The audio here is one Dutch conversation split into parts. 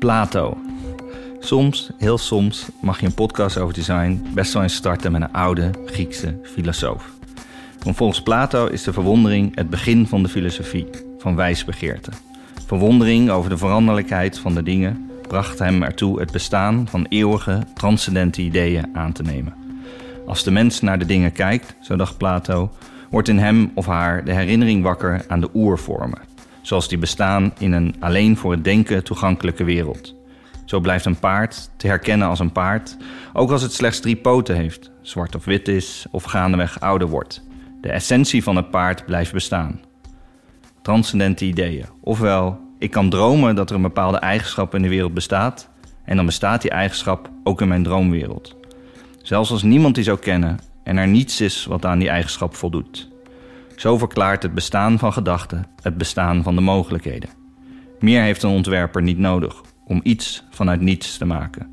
Plato. Soms, heel soms, mag je een podcast over design best wel eens starten met een oude Griekse filosoof. Volgens Plato is de verwondering het begin van de filosofie, van wijsbegeerte. Verwondering over de veranderlijkheid van de dingen bracht hem ertoe het bestaan van eeuwige, transcendente ideeën aan te nemen. Als de mens naar de dingen kijkt, zo dacht Plato, wordt in hem of haar de herinnering wakker aan de oervormen, zoals die bestaan in een alleen voor het denken toegankelijke wereld. Zo blijft een paard te herkennen als een paard, ook als het slechts drie poten heeft, zwart of wit is of gaandeweg ouder wordt. De essentie van het paard blijft bestaan. Transcendente ideeën. Ofwel, ik kan dromen dat er een bepaalde eigenschap in de wereld bestaat, en dan bestaat die eigenschap ook in mijn droomwereld. Zelfs als niemand die zou kennen en er niets is wat aan die eigenschap voldoet. Zo verklaart het bestaan van gedachten het bestaan van de mogelijkheden. Meer heeft een ontwerper niet nodig om iets vanuit niets te maken.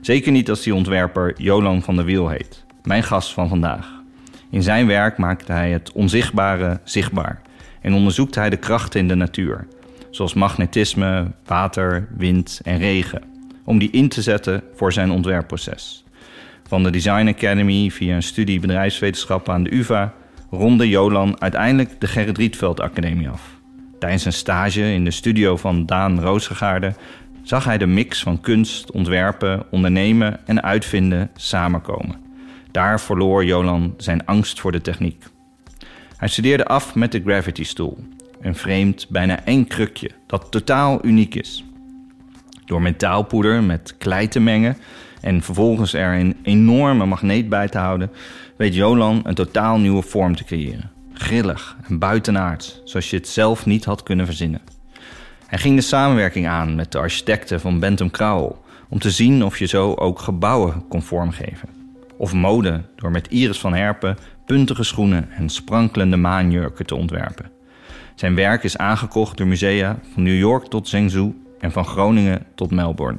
Zeker niet als die ontwerper Jolan van der Wiel heet, mijn gast van vandaag. In zijn werk maakt hij het onzichtbare zichtbaar en onderzoekt hij de krachten in de natuur, zoals magnetisme, water, wind en regen, om die in te zetten voor zijn ontwerpproces. Van de Design Academy via een studie bedrijfswetenschappen aan de UvA ronde Jolan uiteindelijk de Gerrit Rietveld Academie af. Tijdens een stage in de studio van Daan Roosgegaarde zag hij de mix van kunst, ontwerpen, ondernemen en uitvinden samenkomen. Daar verloor Jolan zijn angst voor de techniek. Hij studeerde af met de Gravity Stool, een vreemd, bijna eng krukje dat totaal uniek is. Door metaalpoeder met klei te mengen en vervolgens er een enorme magneet bij te houden, weet Jolan een totaal nieuwe vorm te creëren. Grillig en buitenaards, zoals je het zelf niet had kunnen verzinnen. Hij ging de samenwerking aan met de architecten van Bentham Crowell om te zien of je zo ook gebouwen kon vormgeven. Of mode door met Iris van Herpen puntige schoenen en sprankelende maanjurken te ontwerpen. Zijn werk is aangekocht door musea van New York tot Zhengzhou en van Groningen tot Melbourne.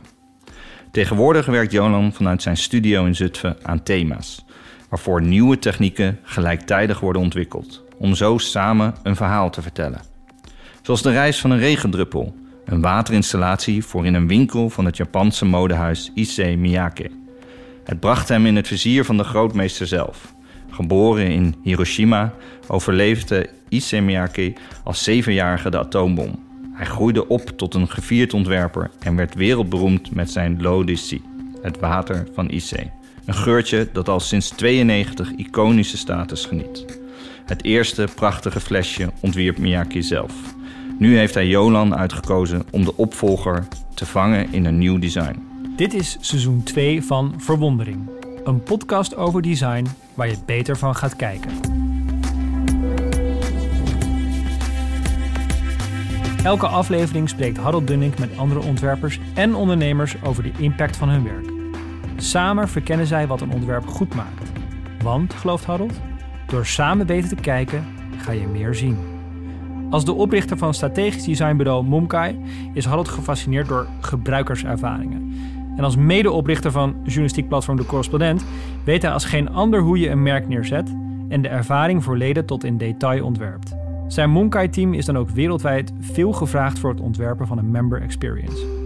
Tegenwoordig werkt Jolan vanuit zijn studio in Zutphen aan thema's, waarvoor nieuwe technieken gelijktijdig worden ontwikkeld, om zo samen een verhaal te vertellen. Zoals de reis van een regendruppel, een waterinstallatie voor in een winkel van het Japanse modehuis Issei Miyake. Het bracht hem in het vizier van de grootmeester zelf. Geboren in Hiroshima overleefde Issei Miyake als zevenjarige de atoombom. Hij groeide op tot een gevierd ontwerper en werd wereldberoemd met zijn L'Odyssey, het water van Issei. Een geurtje dat al sinds 92 iconische status geniet. Het eerste prachtige flesje ontwierp Miyake zelf. Nu heeft hij Jolan uitgekozen om de opvolger te vangen in een nieuw design. Dit is seizoen 2 van Verwondering. Een podcast over design waar je beter van gaat kijken. Elke aflevering spreekt Harold Dunning met andere ontwerpers en ondernemers over de impact van hun werk. Samen verkennen zij wat een ontwerp goed maakt. Want, gelooft Harold, door samen beter te kijken ga je meer zien. Als de oprichter van strategisch designbureau Momkai is Harold gefascineerd door gebruikerservaringen. En als medeoprichter van journalistiek platform De Correspondent weet hij als geen ander hoe je een merk neerzet en de ervaring voor leden tot in detail ontwerpt. Zijn Momkai-team is dan ook wereldwijd veel gevraagd voor het ontwerpen van een member experience.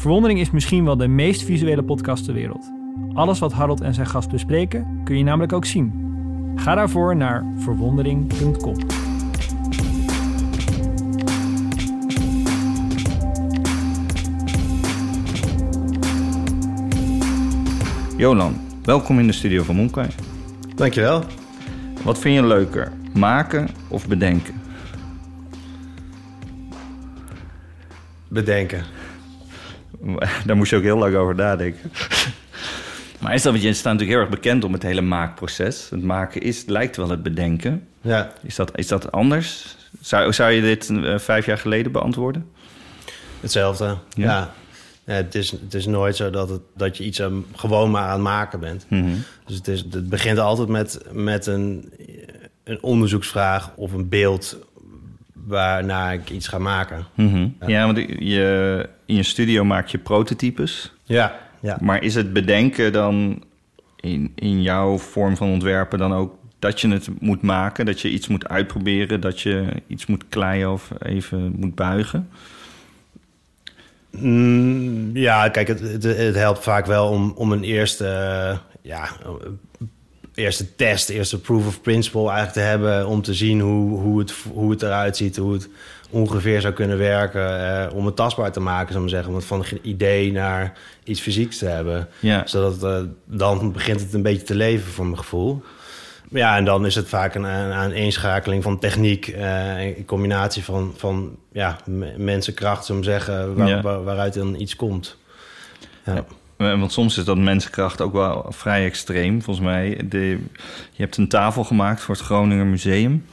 Verwondering is misschien wel de meest visuele podcast ter wereld. Alles wat Harold en zijn gast bespreken kun je namelijk ook zien. Ga daarvoor naar verwondering.com. Jolan, welkom in de studio van Monkai. Dankjewel. Wat vind je leuker, maken of bedenken? Bedenken. Daar moest je ook heel lang over nadenken. Maar is dat, want je staat natuurlijk heel erg bekend om het hele maakproces. Het maken is, lijkt wel het bedenken. Ja. Is dat, is dat anders? Zou, zou je dit uh, vijf jaar geleden beantwoorden? Hetzelfde, ja. ja. ja het, is, het is nooit zo dat, het, dat je iets aan, gewoon maar aan het maken bent. Mm -hmm. Dus het, is, het begint altijd met, met een, een onderzoeksvraag of een beeld waarna ik iets ga maken. Mm -hmm. ja. ja, want je, in je studio maak je prototypes. Ja. Ja. Maar is het bedenken dan in, in jouw vorm van ontwerpen dan ook dat je het moet maken, dat je iets moet uitproberen, dat je iets moet kleien of even moet buigen? Mm, ja, kijk, het, het, het helpt vaak wel om, om een eerste, eh, ja, eerste test, eerste proof of principle eigenlijk te hebben... om te zien hoe, hoe, het, hoe het eruit ziet, hoe het ongeveer zou kunnen werken... Eh, om het tastbaar te maken, zou ik zeggen. Om het van een idee naar iets fysieks te hebben. Ja. Zodat eh, dan begint het een beetje te leven, voor mijn gevoel. Ja, en dan is het vaak een, een aaneenschakeling van techniek... eh, in combinatie van, van ja, mensenkracht, maar zeggen... Waar, Ja. waar- waaruit dan iets komt. Ja. Eh, Want soms is dat mensenkracht ook wel vrij extreem, volgens mij. De, je hebt een tafel gemaakt voor het Groninger Museum.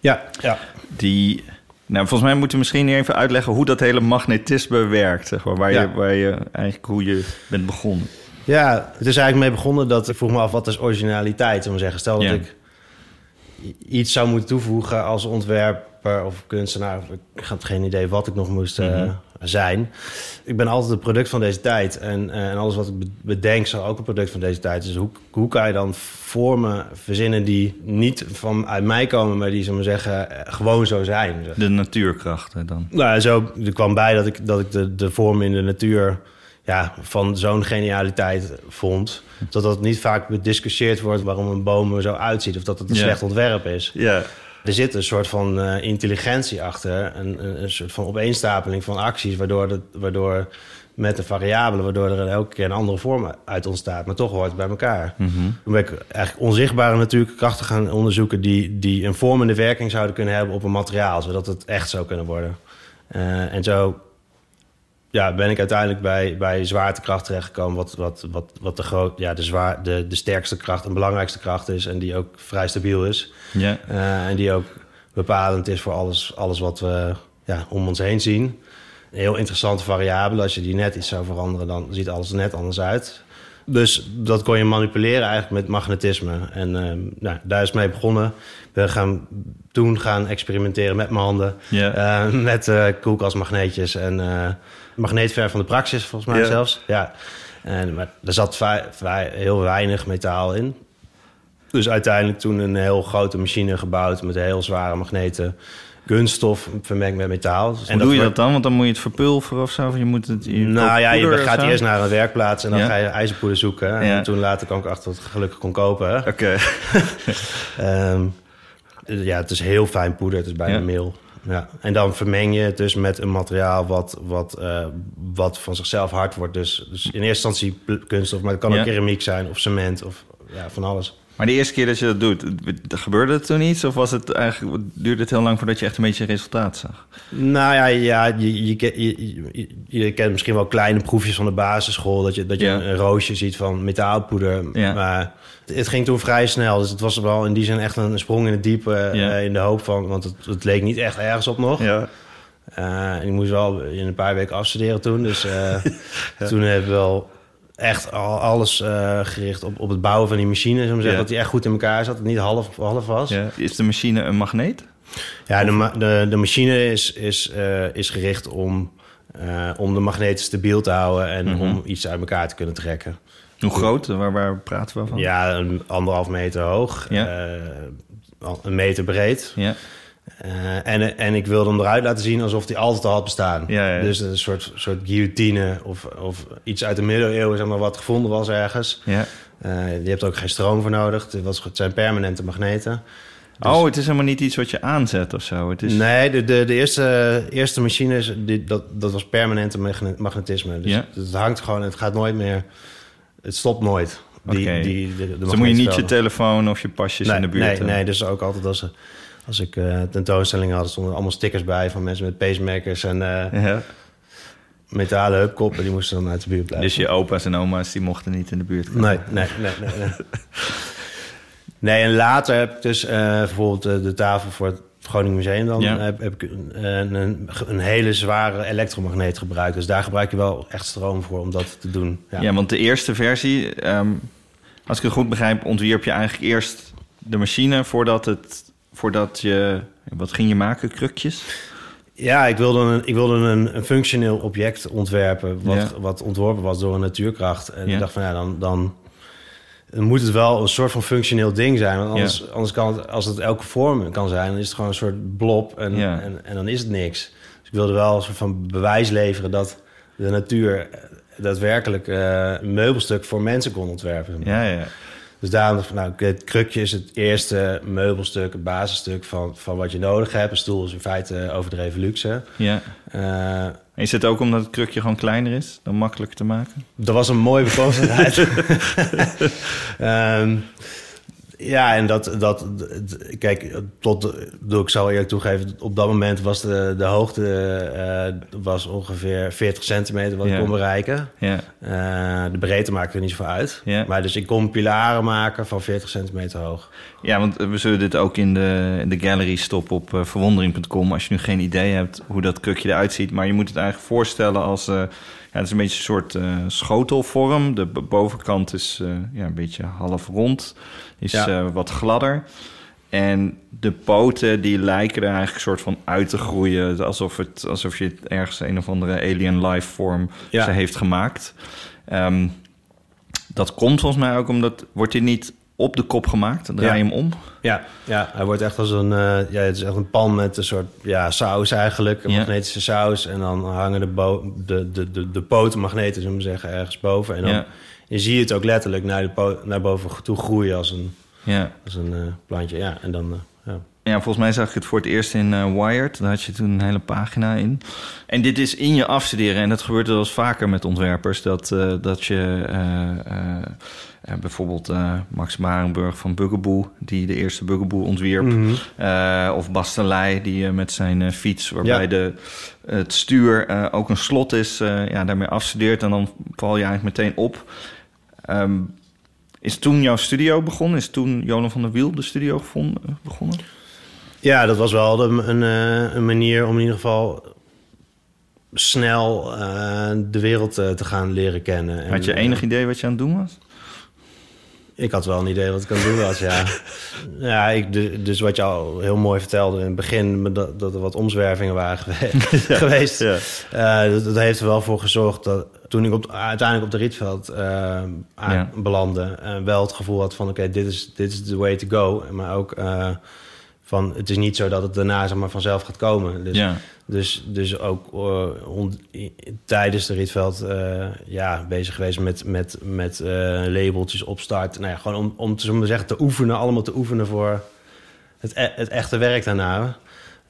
Ja, ja. Die, nou, volgens mij moeten we misschien even uitleggen hoe dat hele magnetisme werkt. Zeg maar, waar, Ja. je, waar je eigenlijk hoe je bent begonnen. Ja, het is eigenlijk mee begonnen dat ik vroeg me af wat is originaliteit, om te zeggen. Stel dat Ja. ik iets zou moeten toevoegen als ontwerper of kunstenaar. Ik had geen idee wat ik nog moest eh, Mhm. Zijn. Ik ben altijd een product van deze tijd. En, eh, en alles wat ik be- bedenk zal ook een product van deze tijd. Dus hoe, hoe kan je dan vormen verzinnen die niet van uit mij komen, maar die, zullen we zeggen, eh, gewoon zo zijn. De natuurkrachten dan. Nou, zo er kwam bij dat ik, dat ik de, de vorm in de natuur ja, van zo'n genialiteit vond. Dat dat niet vaak bediscussieerd wordt waarom een boom er zo uitziet. Of dat het een Ja. slecht ontwerp is. Ja, Er zit een soort van eh, intelligentie achter. Een, een, soort van opeenstapeling van acties. Waardoor, waardoor met de variabelen, waardoor er elke keer een andere vorm uit ontstaat. Maar toch hoort het bij elkaar. Toen ben ik eigenlijk onzichtbare natuurlijke krachten gaan onderzoeken... die, die een vormende werking zouden kunnen hebben op een materiaal. Zodat het echt zou kunnen worden. Eh, en zo ja, ben ik uiteindelijk bij, bij zwaartekracht terechtgekomen... wat, wat, wat, wat de, groot, ja, de, zwaar, de, de sterkste kracht en belangrijkste kracht is... en die ook vrij stabiel is. ja. Eh, en die ook bepalend is voor alles, alles wat we ja, om ons heen zien. Een heel interessante variabele. Als je die net iets zou veranderen, dan ziet alles er net anders uit. Dus dat kon je manipuleren eigenlijk met magnetisme. En eh, nou, daar is mee begonnen. We gaan toen gaan experimenteren met mijn handen. Ja. Eh, met eh koelkastmagneetjes en magneetverf van de Praxis, volgens mij Ja. zelfs. Ja. En, maar er zat vrij, vrij, heel weinig metaal in. Dus uiteindelijk toen een heel grote machine gebouwd met heel zware magneten. Kunststof vermengd met metaal. En doe je dat dan? Want dan moet je het verpulveren of zo? Of je moet het, je Nou ja, je gaat eerst naar een werkplaats en dan Ja. ga je ijzerpoeder zoeken. Ja. En toen later kwam ik achter dat ik gelukkig kon kopen. Oké. Ehm, ja, het is heel fijn poeder. Het is bijna Ja. meel. Ja. En dan vermeng je het dus met een materiaal wat, wat, eh, wat van zichzelf hard wordt. Dus, dus in eerste instantie kunststof, maar het kan Ja. ook keramiek zijn of cement of ja, van alles. Maar de eerste keer dat je dat doet, gebeurde het toen iets? Of was het eigenlijk, duurde het heel lang voordat je echt een beetje resultaat zag? Nou ja, ja je, je, je, kent misschien wel kleine proefjes van de basisschool. Dat je, dat je Ja. een roosje ziet van metaalpoeder. Ja. Maar het, het ging toen vrij snel. Dus het was wel in die zin echt een sprong in het diepe. Ja. eh, in de hoop van, want het, het leek niet echt ergens op nog. Ja. Eh, en ik moest wel in een paar weken afstuderen toen. Dus eh, toen hebben we wel echt al alles eh, gericht op, op het bouwen van die machine. We zeggen. Dat die echt goed in elkaar zat. Dat het niet half, half was. Is de machine een magneet? Ja, de, de, de machine is, is, eh, is gericht om, eh, om de magneten stabiel te houden... en Mhm. om iets uit elkaar te kunnen trekken. Hoe groot? Waar, waar praten we van? Ja, een anderhalf meter hoog, Ja. een meter breed. Ja. Eh, en, en ik wilde hem eruit laten zien alsof hij altijd al had bestaan. Ja, ja. Dus een soort, soort guillotine of, of iets uit de middeleeuwen... Zeg maar, wat gevonden was ergens. ja. Eh, je hebt ook geen stroom voor nodig. Het, was, het zijn permanente magneten. Oh, het is helemaal niet iets wat je aanzet of zo. Het is... Nee, de, de, de eerste, eerste machines, die, dat, dat was permanente magne- magnetisme. Dus Ja. het hangt gewoon, het gaat nooit meer... Het stopt nooit. Die, die, de, de Dus dan moet je niet je telefoon of je pasjes nee, in de buurt Nee, hebben. nee, dus ook altijd als, als ik eh tentoonstellingen had... stonden er allemaal stickers bij van mensen met pacemakers... en eh, Ja. metalen hupkoppen. Die moesten dan uit de buurt blijven. Dus je opa's en oma's die mochten niet in de buurt komen. Nee, nee, nee, nee. Nee, nee en later heb ik dus eh, bijvoorbeeld de tafel voor het Groningen Museum... dan Ja. heb, heb ik een, een, een hele zware elektromagneet gebruikt. Dus daar gebruik je wel echt stroom voor om dat te doen. Ja, Ja, want de eerste versie, ehm, als ik het goed begrijp, ontwierp je eigenlijk eerst de machine voordat het, voordat je, wat ging je maken, krukjes? Ja, ik wilde een, ik wilde een, een functioneel object ontwerpen... Wat, Ja. wat ontworpen was door een natuurkracht. En Ja. ik dacht van ja, dan, dan dan moet het wel een soort van functioneel ding zijn. Want anders, anders kan het, als het elke vorm kan zijn... dan is het gewoon een soort blob en, Ja. en, en dan is het niks. Dus ik wilde wel een soort van bewijs leveren... dat, de natuur daadwerkelijk eh, een meubelstuk voor mensen kon ontwerpen. Ja, ja. Dus daarom van, nou, het krukje is het eerste meubelstuk, het basisstuk van, van wat je nodig hebt. Een stoel is in feite overdreven luxe. ja. Eh, Is het ook omdat het krukje gewoon kleiner is dan makkelijker te maken? dat was een mooie bekomstigheid. Ehm, ja, en dat, dat, kijk, tot, doe ik zal eerlijk toegeven, op dat moment was de, de hoogte eh, was ongeveer 40 centimeter wat Ja. ik kon bereiken. Ja, Eh, de breedte maakte er niet zoveel uit. Ja. Maar dus ik kon pilaren maken van 40 centimeter hoog. ja want we zullen dit ook in de, in de gallery stoppen op eh, verwondering.com. Als je nu geen idee hebt hoe dat krukje eruit ziet. Maar je moet het eigenlijk voorstellen als... ja, het is een beetje een soort eh, schotelvorm. De bovenkant is eh, ja, een beetje half rond. Is Ja. eh, wat gladder. En de poten die lijken er eigenlijk een soort van uit te groeien. Alsof, het, alsof je het ergens een of andere alien lifeform Ja. ze heeft gemaakt. Ehm, dat komt volgens mij ook omdat... Wordt dit niet op de kop gemaakt? Dan draai je hem om? Ja, ja, hij wordt echt als een, eh, ja, het is echt een pan met een soort ja, saus eigenlijk, een Ja. magnetische saus. En dan hangen de, bo- de, de, de, de poten magneten, zullen we zeggen, ergens boven. En dan Ja. je zie je het ook letterlijk naar, de naar boven toe groeien als een, Ja. als een eh, plantje. Ja, en dan, eh, ja. Ja, volgens mij zag ik het voor het eerst in eh, Wired. Daar had je toen een hele pagina in. En dit is in je afstuderen. En dat gebeurt wel eens vaker met ontwerpers. Dat, eh, dat je eh, bijvoorbeeld Max Marenburg van Bugaboo... die de eerste Bugaboo ontwierp. Mhm. Of Bastelij, die met zijn fiets... waarbij Ja. de, het stuur ook een slot is... ja, daarmee afstudeert. En dan val je eigenlijk meteen op... Ehm, is toen jouw studio begonnen? Is toen Jolan van der Wiel de studio begonnen? Ja, dat was wel een, eh, een manier om in ieder geval snel eh, de wereld eh, te gaan leren kennen. En, Had je enig idee wat je aan het doen was? Ik had wel een idee wat ik aan het doen was, ja. ja, ik, dus wat je al heel mooi vertelde in het begin... dat, dat er wat omzwervingen waren gewe- geweest. Ja. Dat, dat heeft er wel voor gezorgd dat toen ik op, uiteindelijk op de Rietveld aan Ja. belandde... wel het gevoel had van oké, dit is dit is the way to go. Maar ook van het is niet zo dat het daarna zeg maar, vanzelf gaat komen. Dus ja. dus, dus ook eh, on- tijdens de Rietveld eh, ja, bezig geweest met, met, met eh, labeltjes opstart. Nou ja, gewoon om, om te, zeggen, te oefenen, allemaal te oefenen voor het, e- het echte werk daarna.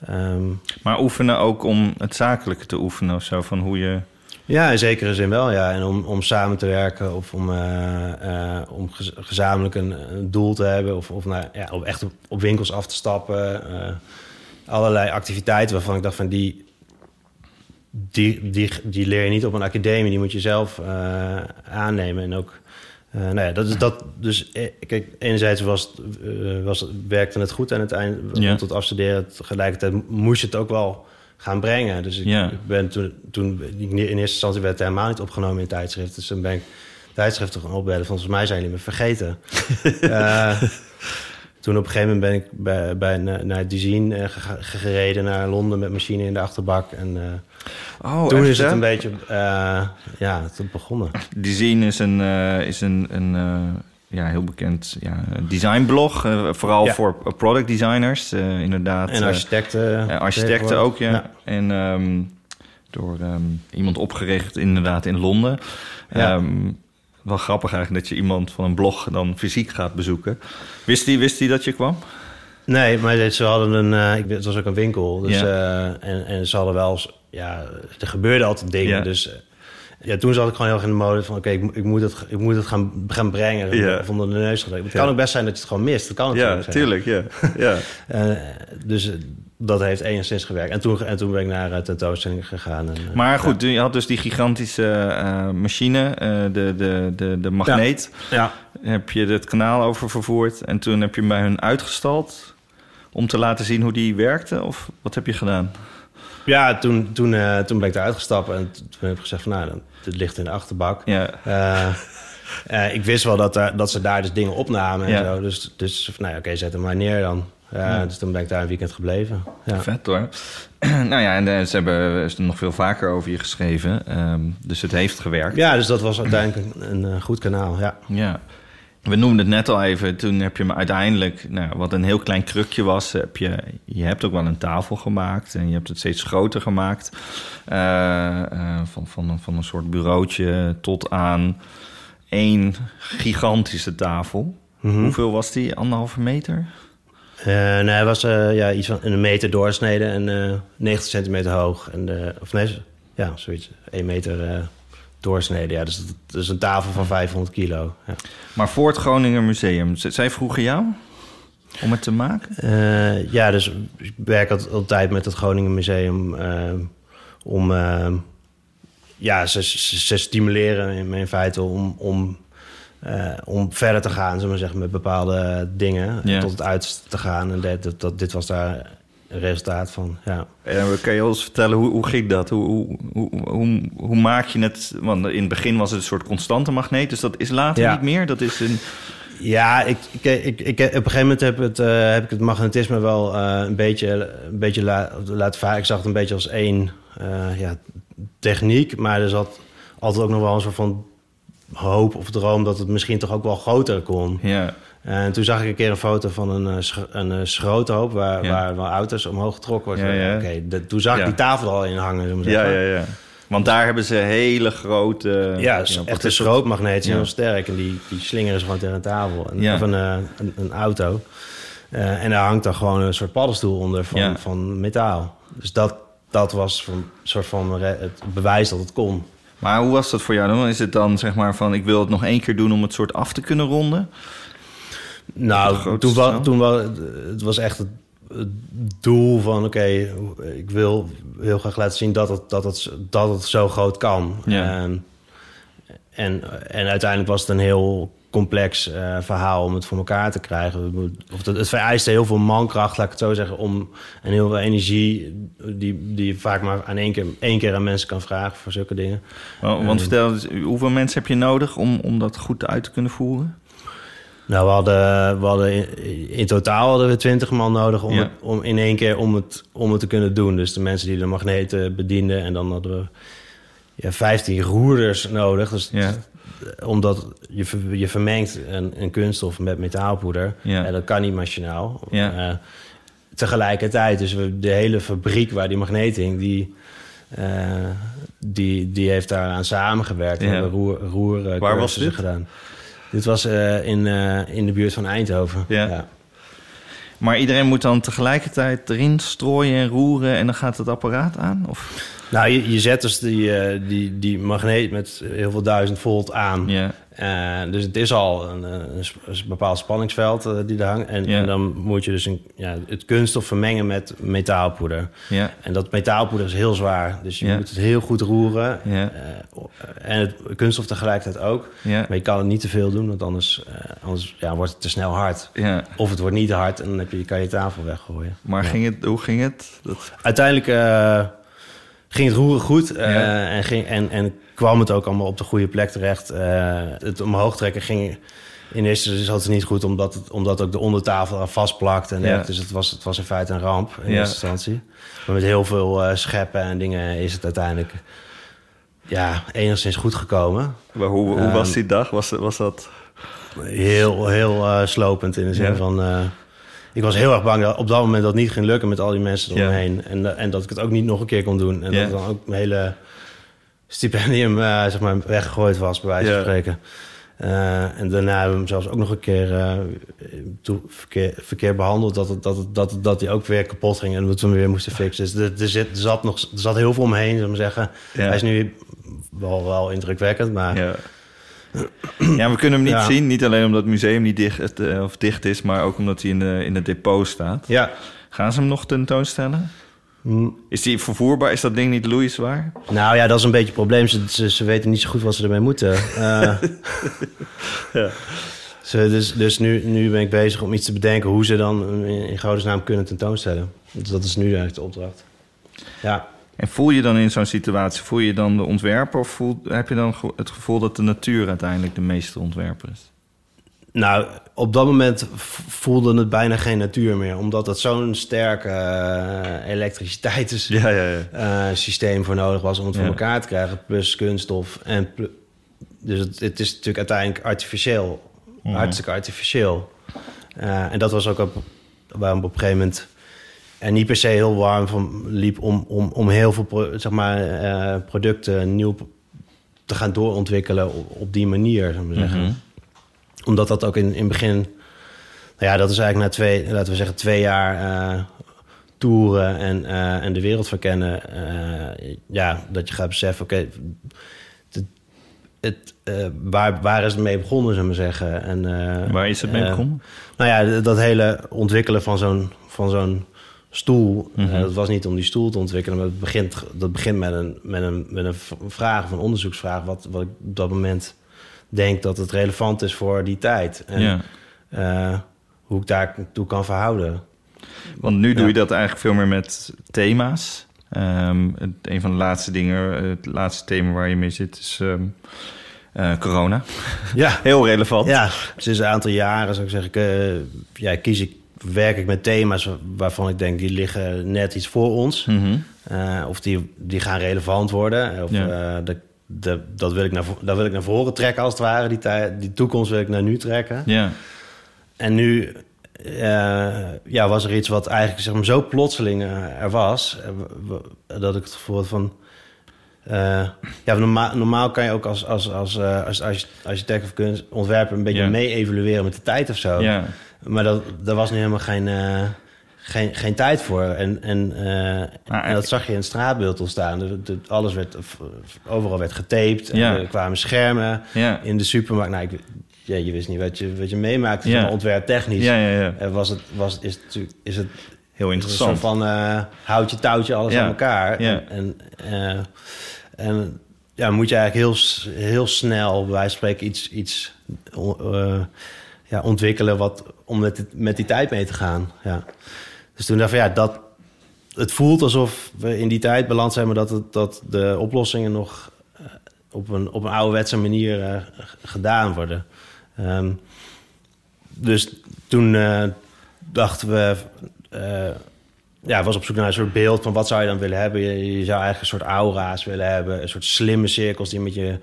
Ehm, Maar oefenen ook om het zakelijke te oefenen of zo, van hoe je... ja, in zekere zin wel, ja. En om, om samen te werken of om, eh, eh, om gez- gezamenlijk een, een doel te hebben... of, of nou, ja, om echt op, op winkels af te stappen. eh, allerlei activiteiten waarvan ik dacht van die... Die, die, die leer je niet op een academie, die moet je zelf aannemen. En ook, nou ja, dat is dat. Dus kijk, enerzijds was, het, was, werkte het goed aan het eind, Ja. het afstuderen. Tegelijkertijd moest je het ook wel gaan brengen. Dus ik, Ja. ik ben toen, toen ik in eerste instantie werd het helemaal niet opgenomen in tijdschrift. Dus toen ben ik tijdschriften gaan opbellen. Volgens mij zijn jullie me vergeten. Eh, toen op een gegeven moment ben ik bij, bij, naar, Dizine eh, gereden naar Londen met machine in de achterbak. En eh, Oh, toen echt, is het hè? een beetje, ja, het begonnen. Design is een, is een, een ja, heel bekend ja, designblog. eh, vooral Ja. voor product designers, eh, inderdaad. En eh, architecten. architecten ook, ja. Ja. En ehm, door ehm, iemand opgericht inderdaad in Londen. Ja. Ehm, wel grappig eigenlijk dat je iemand van een blog dan fysiek gaat bezoeken. Wist hij wist die dat je kwam? Nee, maar ze hadden een, ik weet- het was ook een winkel. Dus, Ja. en, en ze hadden wel, ja, er gebeurden altijd dingen. Dus ja, toen zat ik gewoon heel erg in de mode van, oké, ik, ik moet het, ik moet het gaan, gaan brengen. Ja. Of onder de neus gedrukt. Het Ja. kan ook best zijn dat je het gewoon mist. Dat kan natuurlijk zijn. tuurlijk, ja. ja. Eh, dus eh, dat heeft enigszins gewerkt. En toen, en toen ben ik naar uh, tentoonstelling gegaan. En, eh, Maar goed, je had dus die gigantische eh, machine, eh, de, de, de, de magneet. ja. Heb je het kanaal over vervoerd en toen heb je hem bij hun uitgestald om te laten zien hoe die werkte? Of wat heb je gedaan? Ja, toen, toen, eh, toen ben ik eruit gestapt en toen heb ik gezegd van... nou, dan, dit ligt in de achterbak. Ja, Eh, eh, ik wist wel dat, er, dat ze daar dus dingen opnamen en Ja. zo. Dus, dus nou ja, oké, zet hem maar neer dan. Ja. Dus toen ben ik daar een weekend gebleven. Ja. vet hoor. nou ja, en ze hebben er nog veel vaker over je geschreven. ehm, dus het heeft gewerkt. ja, dus dat was uiteindelijk een, een, goed kanaal, ja. Ja. We noemden het net al even. Toen heb je me uiteindelijk, nou, wat een heel klein krukje was, heb je, je hebt ook wel een tafel gemaakt en je hebt het steeds groter gemaakt. Uh, uh, van, van, van een soort bureautje tot aan één gigantische tafel. Mhm. Hoeveel was die? Anderhalve meter? Uh, nee, hij was ja, iets van een meter doorsneden en uh, 90 centimeter hoog. En, of nee, ja, zoiets. 1 meter doorsneden. Ja, dus dat is een tafel van 500 kilo. Ja. Maar voor het Groninger Museum, zij vroegen jou om het te maken? ja, dus ik werk altijd met het Groningen Museum om... ja, ze, ze, ze, stimuleren in, in feite om... om om verder te gaan, zullen we zeggen, met bepaalde dingen. Ja. Tot het uiterste te gaan. En dat, dat, dat, dit was daar resultaat van, ja. En kan je ons vertellen, hoe, hoe ging dat? Hoe, hoe, hoe, hoe, maak je het? Want in het begin was het een soort constante magneet. Dus dat is later Ja. niet meer? Dat is een... Ja, ik, ik, ik, ik, op een gegeven moment heb, het, eh, heb ik het magnetisme wel eh, een beetje, een beetje la, laten varen. Ik zag het een beetje als één eh, ja, techniek. Maar er zat altijd ook nog wel een soort van hoop of droom... dat het misschien toch ook wel groter kon. Ja, En toen zag ik een keer een foto van een, eh, sch- een eh, schroothoop... waar, Ja. waar, waar auto's omhoog getrokken worden. Ja, ja. Oké, toen zag ik die tafel er al in hangen. ja, ja, ja. Want daar hebben ze hele grote... Ja, echt een dat? schrootmagneet, Ja. heel sterk. En die, die slingeren ze gewoon tegen een tafel. En, Ja. Of een, eh, een, een auto. En daar hangt dan gewoon een soort paddenstoel onder van, van metaal. Dus dat, dat was een soort van het bewijs dat het kon. Maar hoe was dat voor jou dan? Is het dan zeg maar van... ik wil het nog één keer doen om het soort af te kunnen ronden? Nou, toen, wa- toen wa- het was echt het, het doel van... oké, ik wil heel graag laten zien dat het, dat het, dat het zo groot kan. Ja. En, en, en uiteindelijk was het een heel complex eh, verhaal om het voor elkaar te krijgen. Of het, het vereiste heel veel mankracht, laat ik het zo zeggen... om, en heel veel energie die, die je vaak maar aan één keer, één keer aan mensen kan vragen... voor zulke dingen. Want, want vertel, eens, hoeveel mensen heb je nodig om, om dat goed uit te kunnen voeren? Nou, we hadden, we hadden in, in totaal hadden we twintig man nodig om, Ja. het, om in één keer om het, om het te kunnen doen. Dus de mensen die de magneten bedienden. En dan hadden we ja, 15 roerders nodig. Dus Ja. omdat je, je vermengt een, een kunststof met metaalpoeder. En dat kan niet machinaal. Eh, tegelijkertijd, dus we, de hele fabriek waar die magneet hing, die, eh, die, die heeft daaraan samengewerkt. Hebben roer, roer Waar was dit? gedaan. Dit was eh, in, eh, in de buurt van Eindhoven. Ja. Maar iedereen moet dan tegelijkertijd erin strooien en roeren... en dan gaat het apparaat aan? Of? Nou, je, je zet dus die, eh, die, die magneet met heel veel duizend volt aan. Ja, Eh, dus het is al een, eh, een, een bepaald spanningsveld eh, die er hangt. En, dan moet je dus een, ja, het kunststof vermengen met metaalpoeder. ja, En dat metaalpoeder is heel zwaar. Dus je moet het heel goed roeren. ja, Eh, en het kunststof tegelijkertijd ook. ja, Maar je kan het niet te veel doen, want anders, anders ja, wordt het te snel hard. ja. Of het wordt niet hard en dan heb je, kan je tafel weggooien. Maar ging het, hoe ging het? Dat, Uiteindelijk ging het roeren goed eh, Ja. en, ging, en, en kwam het ook allemaal op de goede plek terecht. Eh, het omhoog trekken ging in eerste instantie niet goed, omdat, het, omdat ook de ondertafel aan vastplakt. En Ja. Dus het was, het was in feite een ramp in Ja. eerste instantie. Maar met heel veel eh, scheppen en dingen is het uiteindelijk ja, enigszins goed gekomen. maar hoe, hoe was Ehm, die dag? Was, was dat... Heel, heel slopend in de zin van... ik was heel erg bang dat op dat moment dat niet ging lukken met al die mensen eromheen. En, eh, en dat ik het ook niet nog een keer kon doen. En dat dan ook mijn hele stipendium eh, zeg maar, weggegooid was, bij wijze van spreken. Eh, en daarna hebben we hem zelfs ook nog een keer toe- verkeer, verkeerd behandeld. Dat, het, dat, het, dat, het- dat hij ook weer kapot ging en dat we hem weer moesten fixen. Dus er, er, zit, er, zat nog, er zat heel veel omheen, zullen we zeggen. Ja. Hij is nu wel, wel indrukwekkend, maar... Ja. Ja, we kunnen hem niet Ja. zien. Niet alleen omdat het museum niet dicht, eh, of dicht is... maar ook omdat hij in, de, in het depot staat. ja. Gaan ze hem nog tentoonstellen? Hm. Is die vervoerbaar? Is dat ding niet loeizwaar? Nou ja, dat is een beetje het probleem. Ze, ze, ze weten niet zo goed wat ze ermee moeten. Eh, Ja. ze, dus dus nu, nu ben ik bezig om iets te bedenken... hoe ze dan in, in godesnaam kunnen tentoonstellen. Dus dat is nu eigenlijk de opdracht. Ja, En voel je dan in zo'n situatie, voel je dan de ontwerper... of voel, heb je dan het gevoel dat de natuur uiteindelijk de meeste ontwerper is? nou, op dat moment voelde het bijna geen natuur meer. Omdat het zo'n sterke eh, elektriciteitssysteem Ja, ja, ja. systeem voor nodig was... om het voor elkaar te krijgen. Plus kunststof. En pl- dus het, het is natuurlijk uiteindelijk artificieel hartstikke artificieel. Eh, en dat was ook op, waarom op een gegeven moment er niet per se heel warm van liep om, om, om heel veel zeg maar, eh, producten nieuw te gaan doorontwikkelen op, op die manier, zou ik maar zeggen. Mhm. Omdat dat ook in, in het begin, nou ja, dat is eigenlijk na twee, laten we zeggen, twee jaar eh, toeren en, eh, en de wereld verkennen. ja, dat je gaat beseffen, oké, het, het, waar, waar is het mee begonnen, zou ik maar zeggen. En, Waar is het mee begonnen? nou ja, dat hele ontwikkelen van zo'n, van zo'n stoel. Mhm. eh, dat was niet om die stoel te ontwikkelen, maar het begint, dat begint met een, met een, met een vraag, of een onderzoeksvraag, wat, wat ik op dat moment denk dat het relevant is voor die tijd. En eh, hoe ik daar toe kan verhouden. Want nu doe Ja. je dat eigenlijk veel meer met thema's. Het, een van de laatste dingen, het laatste thema waar je mee zit, is ehm, eh, corona. Ja, Heel relevant. ja, sinds een aantal jaren zou ik zeggen, ja, kies ik, werk ik met thema's waarvan ik denk die liggen net iets voor ons. Mhm. Eh, of die, die gaan relevant worden. Of, Ja. eh, de, de, dat, wil ik naar, dat wil ik naar voren trekken als het ware. Die, die toekomst wil ik naar nu trekken. Ja. En nu eh, ja, was er iets wat eigenlijk zeg maar, zo plotseling er was... dat ik het gevoel had van... ja, normaal, normaal kan je ook als, als, als, als, als architect of kunstontwerper... een beetje Ja. mee-evalueren met de tijd of zo. ja. Maar dat, daar was nu helemaal geen, eh, geen, geen tijd voor. En, en, eh, en dat zag je in het straatbeeld ontstaan. De, de- alles werd, overal werd getaped. En Ja. er kwamen schermen Ja. in de supermarkt. Nou, ik, ja, je wist niet wat je, wat je meemaakte. Ja. Ja. Ontwerptechnisch. Ja, ja, ja. Eh, was het, was, is, het, is het Heel interessant. van eh houtje touwtje alles Ja. aan elkaar. Ja. En, en, en ja, moet je eigenlijk heel, heel snel, bij wijze van spreken, iets, iets ja, ontwikkelen wat, om met, met die tijd mee te gaan. Ja. Dus toen dacht ik ja, dat, het voelt alsof we in die tijd beland zijn, maar dat, het, dat de oplossingen nog eh, op een, op een ouderwetse manier eh, gedaan worden. Ehm, dus toen eh, dachten we, ja, was op zoek naar een soort beeld van wat zou je dan willen hebben. Je, je zou eigenlijk een soort aura's willen hebben, een soort slimme cirkels die met je,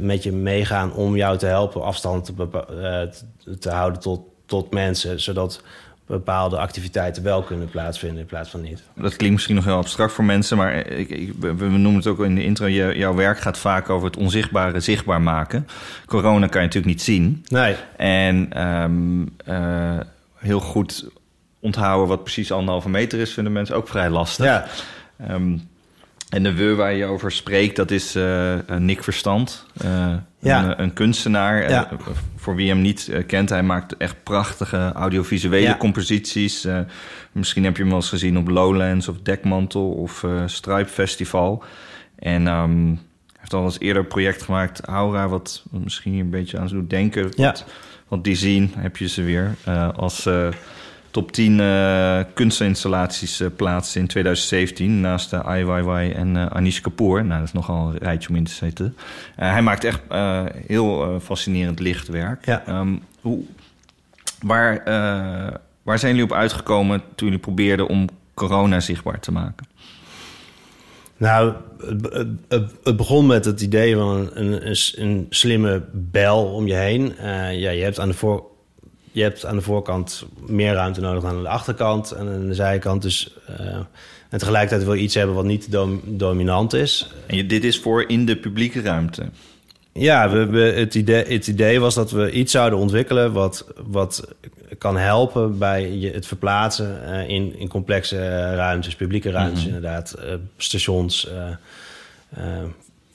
met je meegaan om jou te helpen afstand te, eh, te, houden tot, tot mensen, zodat bepaalde activiteiten wel kunnen plaatsvinden in plaats van niet. Dat klinkt misschien nog heel abstract voor mensen, maar ik, ik, we we noemen het ook in de intro. Je, jouw werk gaat vaak over het onzichtbare zichtbaar maken. Corona kan je natuurlijk niet zien. Nee, En ehm, eh, heel goed onthouden wat precies anderhalve meter is, vinden mensen ook vrij lastig. ja, Ehm, en de we waar je over spreekt, dat is eh, eh, Nick Verstand. eh, Ja. een, een kunstenaar. Ja. Voor wie hem niet kent, hij maakt echt prachtige audiovisuele Ja. composities. Misschien heb je hem wel eens gezien op Lowlands of Dekmantel of Stripe Festival. En ehm, hij heeft al eens eerder een project gemaakt, Aura, wat misschien hier een beetje aan doet denken. Ja. Want, want die zien, heb je ze weer, als top 10 eh, kunstinstallaties eh, plaatsen in 2017... naast de IYY en eh, Anish Kapoor. Nou, dat is nogal een rijtje om in te zitten. Eh, hij maakt echt eh, heel eh, fascinerend lichtwerk. Ja. Ehm, hoe, waar, eh, waar zijn jullie op uitgekomen toen jullie probeerden om corona zichtbaar te maken? Nou, het, het- het, het begon met het idee van een, een, een slimme bel om je heen. Eh, ja, je, hebt aan de voor, je hebt aan de voorkant meer ruimte nodig dan aan de achterkant en aan de zijkant. Dus, en tegelijkertijd wil je iets hebben wat niet dom- dominant is. En je, dit is voor in de publieke ruimte. Ja, we, we, het, idee, het idee was dat we iets zouden ontwikkelen wat, wat kan helpen bij je, het verplaatsen eh, in, in complexe ruimtes, publieke ruimtes inderdaad, eh, stations,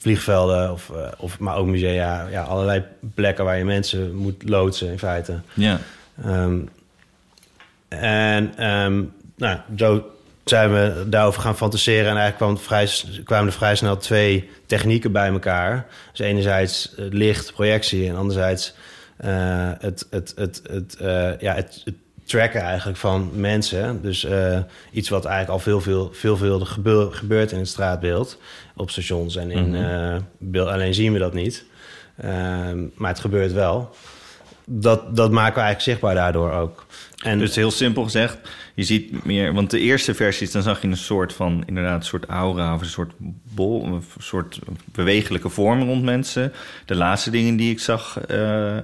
vliegvelden, of, eh, of, maar ook musea, ja, allerlei plekken waar je mensen moet loodsen in feite. Ja. Ehm, en ehm, nou, zo zijn we daarover gaan fantaseren. En eigenlijk kwam vrij, kwamen er vrij snel twee technieken bij elkaar. Dus enerzijds het licht, projectie... en anderzijds eh, het, het, het, het, eh, ja, het, het tracken eigenlijk van mensen. Dus eh, iets wat eigenlijk al veel, veel, veelvuldig gebeur, gebeurt in het straatbeeld... op stations en in eh, beeld. Alleen zien we dat niet. Ehm, maar het gebeurt wel dat, dat maken we eigenlijk zichtbaar daardoor ook. En Dus heel simpel gezegd, je ziet meer... Want de eerste versies, dan zag je een soort van... inderdaad, een soort aura of een soort bol... een soort bewegelijke vorm rond mensen. De laatste dingen die ik zag... eh,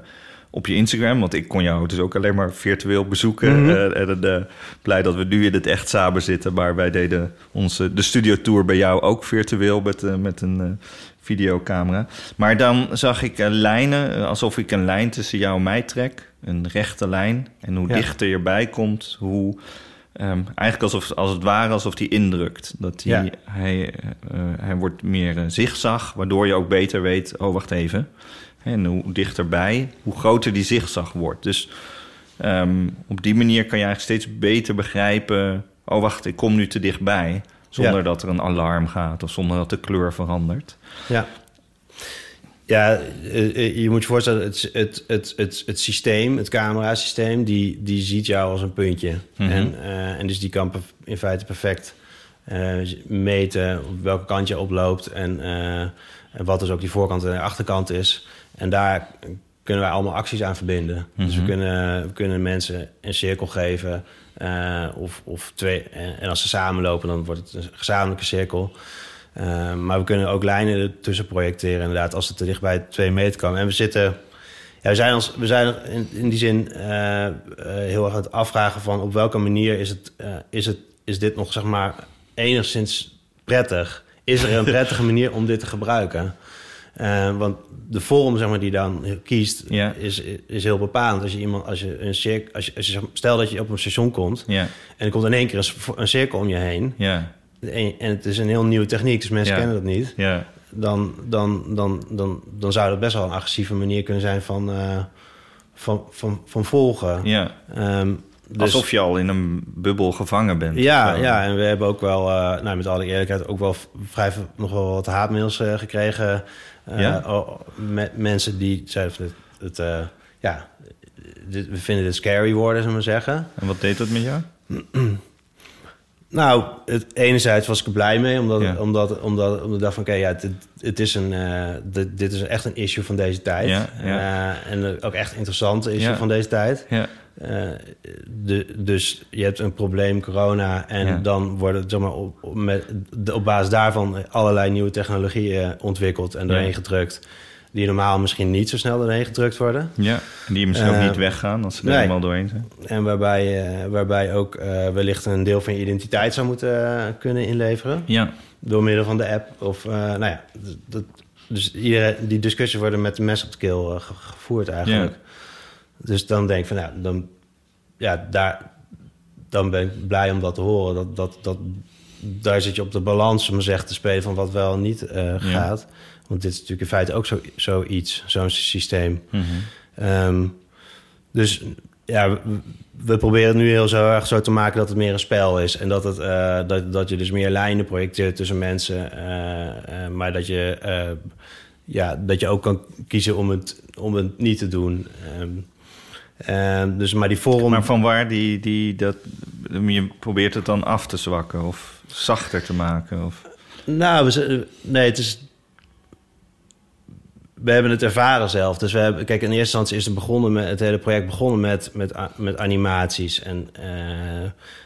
op je Instagram. Want ik kon jou dus ook alleen maar virtueel bezoeken. Eh, en eh, blij dat we nu in het echt samen zitten. Maar wij deden onze, de studiotour bij jou ook virtueel met, eh, met een eh, videocamera. Maar dan zag ik eh, lijnen, eh, alsof ik een lijn tussen jou en mij trek. Een rechte lijn. En hoe Ja. dichter je erbij komt, hoe... ehm, eigenlijk alsof, als het ware alsof hij indrukt. Dat hij, Ja. hij, eh, hij wordt meer zigzag, waardoor je ook beter weet... oh, wacht even. En hoe dichterbij, hoe groter die zigzag wordt. Dus ehm, op die manier kan je eigenlijk steeds beter begrijpen... oh, wacht, ik kom nu te dichtbij. Zonder Ja. dat er een alarm gaat of zonder dat de kleur verandert. Ja. Ja, eh, eh, je moet je voorstellen, het, het, het, het, het systeem, het camerasysteem, die, die ziet jou als een puntje. Mhm. en, eh, en dus die kan in feite perfect meten op welke kant je oploopt en, en wat dus ook die voorkant en de achterkant is. En daar kunnen wij allemaal acties aan verbinden. Dus we Mhm. kunnen, we kunnen mensen een cirkel geven eh, of, of twee. En, en als ze samenlopen, dan wordt het een gezamenlijke cirkel. Uh, maar we kunnen ook lijnen ertussen projecteren, inderdaad, als het te dicht bij twee meter kan. En we zitten, ja, we zijn, ons, we zijn in, in die zin uh, heel erg aan het afvragen van op welke manier is, het, is, het, is dit nog, zeg maar, enigszins prettig? Is er een prettige manier om dit te gebruiken? Uh, want de vorm zeg maar, die dan kiest, Ja. is, is heel bepalend. Als je iemand, als je een cirkel, als je, als je, stel dat je op een station komt Ja, en er komt in één keer een, een cirkel om je heen. ja, En, en het is een heel nieuwe techniek, dus mensen kennen dat niet. ja. Dan, dan, dan, dan, dan zou dat best wel een agressieve manier kunnen zijn van, eh, van, van, van volgen. ja. Dus, Alsof je al in een bubbel gevangen bent. ja, ja, en we hebben ook wel, eh, nou, met alle eerlijkheid, ook wel vrij nog wel wat haatmails eh, gekregen. eh, Ja? met mensen die zeiden van het, het ja, dit- we vinden dit scary worden, zullen we zeggen. En wat deed dat met jou? Nou, het, enerzijds was ik er blij mee, omdat, Ja. omdat, omdat, omdat ik dacht van... oké, ja, het, het is een, dit, dit is echt een issue van deze tijd. Ja, en ook echt een interessante issue van deze tijd. Ja, Eh, de, dus je hebt een probleem, corona... en Ja. dan worden zeg maar, op, met, de- op basis daarvan allerlei nieuwe technologieën ontwikkeld... en doorheen Ja. gedrukt... die normaal misschien niet zo snel doorheen gedrukt worden. ja. En die misschien ook Eh, niet weggaan als ze er nee. helemaal doorheen zijn. En waarbij, eh, waarbij ook eh, wellicht een deel van je identiteit zou moeten eh, kunnen inleveren... Ja, door middel van de app. Of, eh, nou ja, dat, dus die discussies worden met de mes op de keel eh, ge- gevoerd eigenlijk. Dus dan denk ik van, nou, dan, ja, daar, dan ben ik blij om dat te horen. Dat, dat, dat, daar zit je op de balans, om zegt te spelen van wat wel en niet eh, gaat. Want dit is natuurlijk in feite ook zo, zoiets, zo'n systeem. Mhm. Ehm, dus ja, we, we proberen het nu heel zo erg zo te maken dat het meer een spel is. En dat, het, eh, dat, dat je dus meer lijnen projecteert tussen mensen. eh, maar dat je, ja, dat je ook kan kiezen om het, om het niet te doen. Ehm, ehm, dus, maar die vorm... Maar van waar die, die dat... Je probeert het dan af te zwakken of zachter te maken? Of... Nou, we, nee, het is. We hebben het ervaren zelf. Dus we hebben, kijk, in eerste instantie is het begonnen met het hele project begonnen met, met, met animaties. En, eh,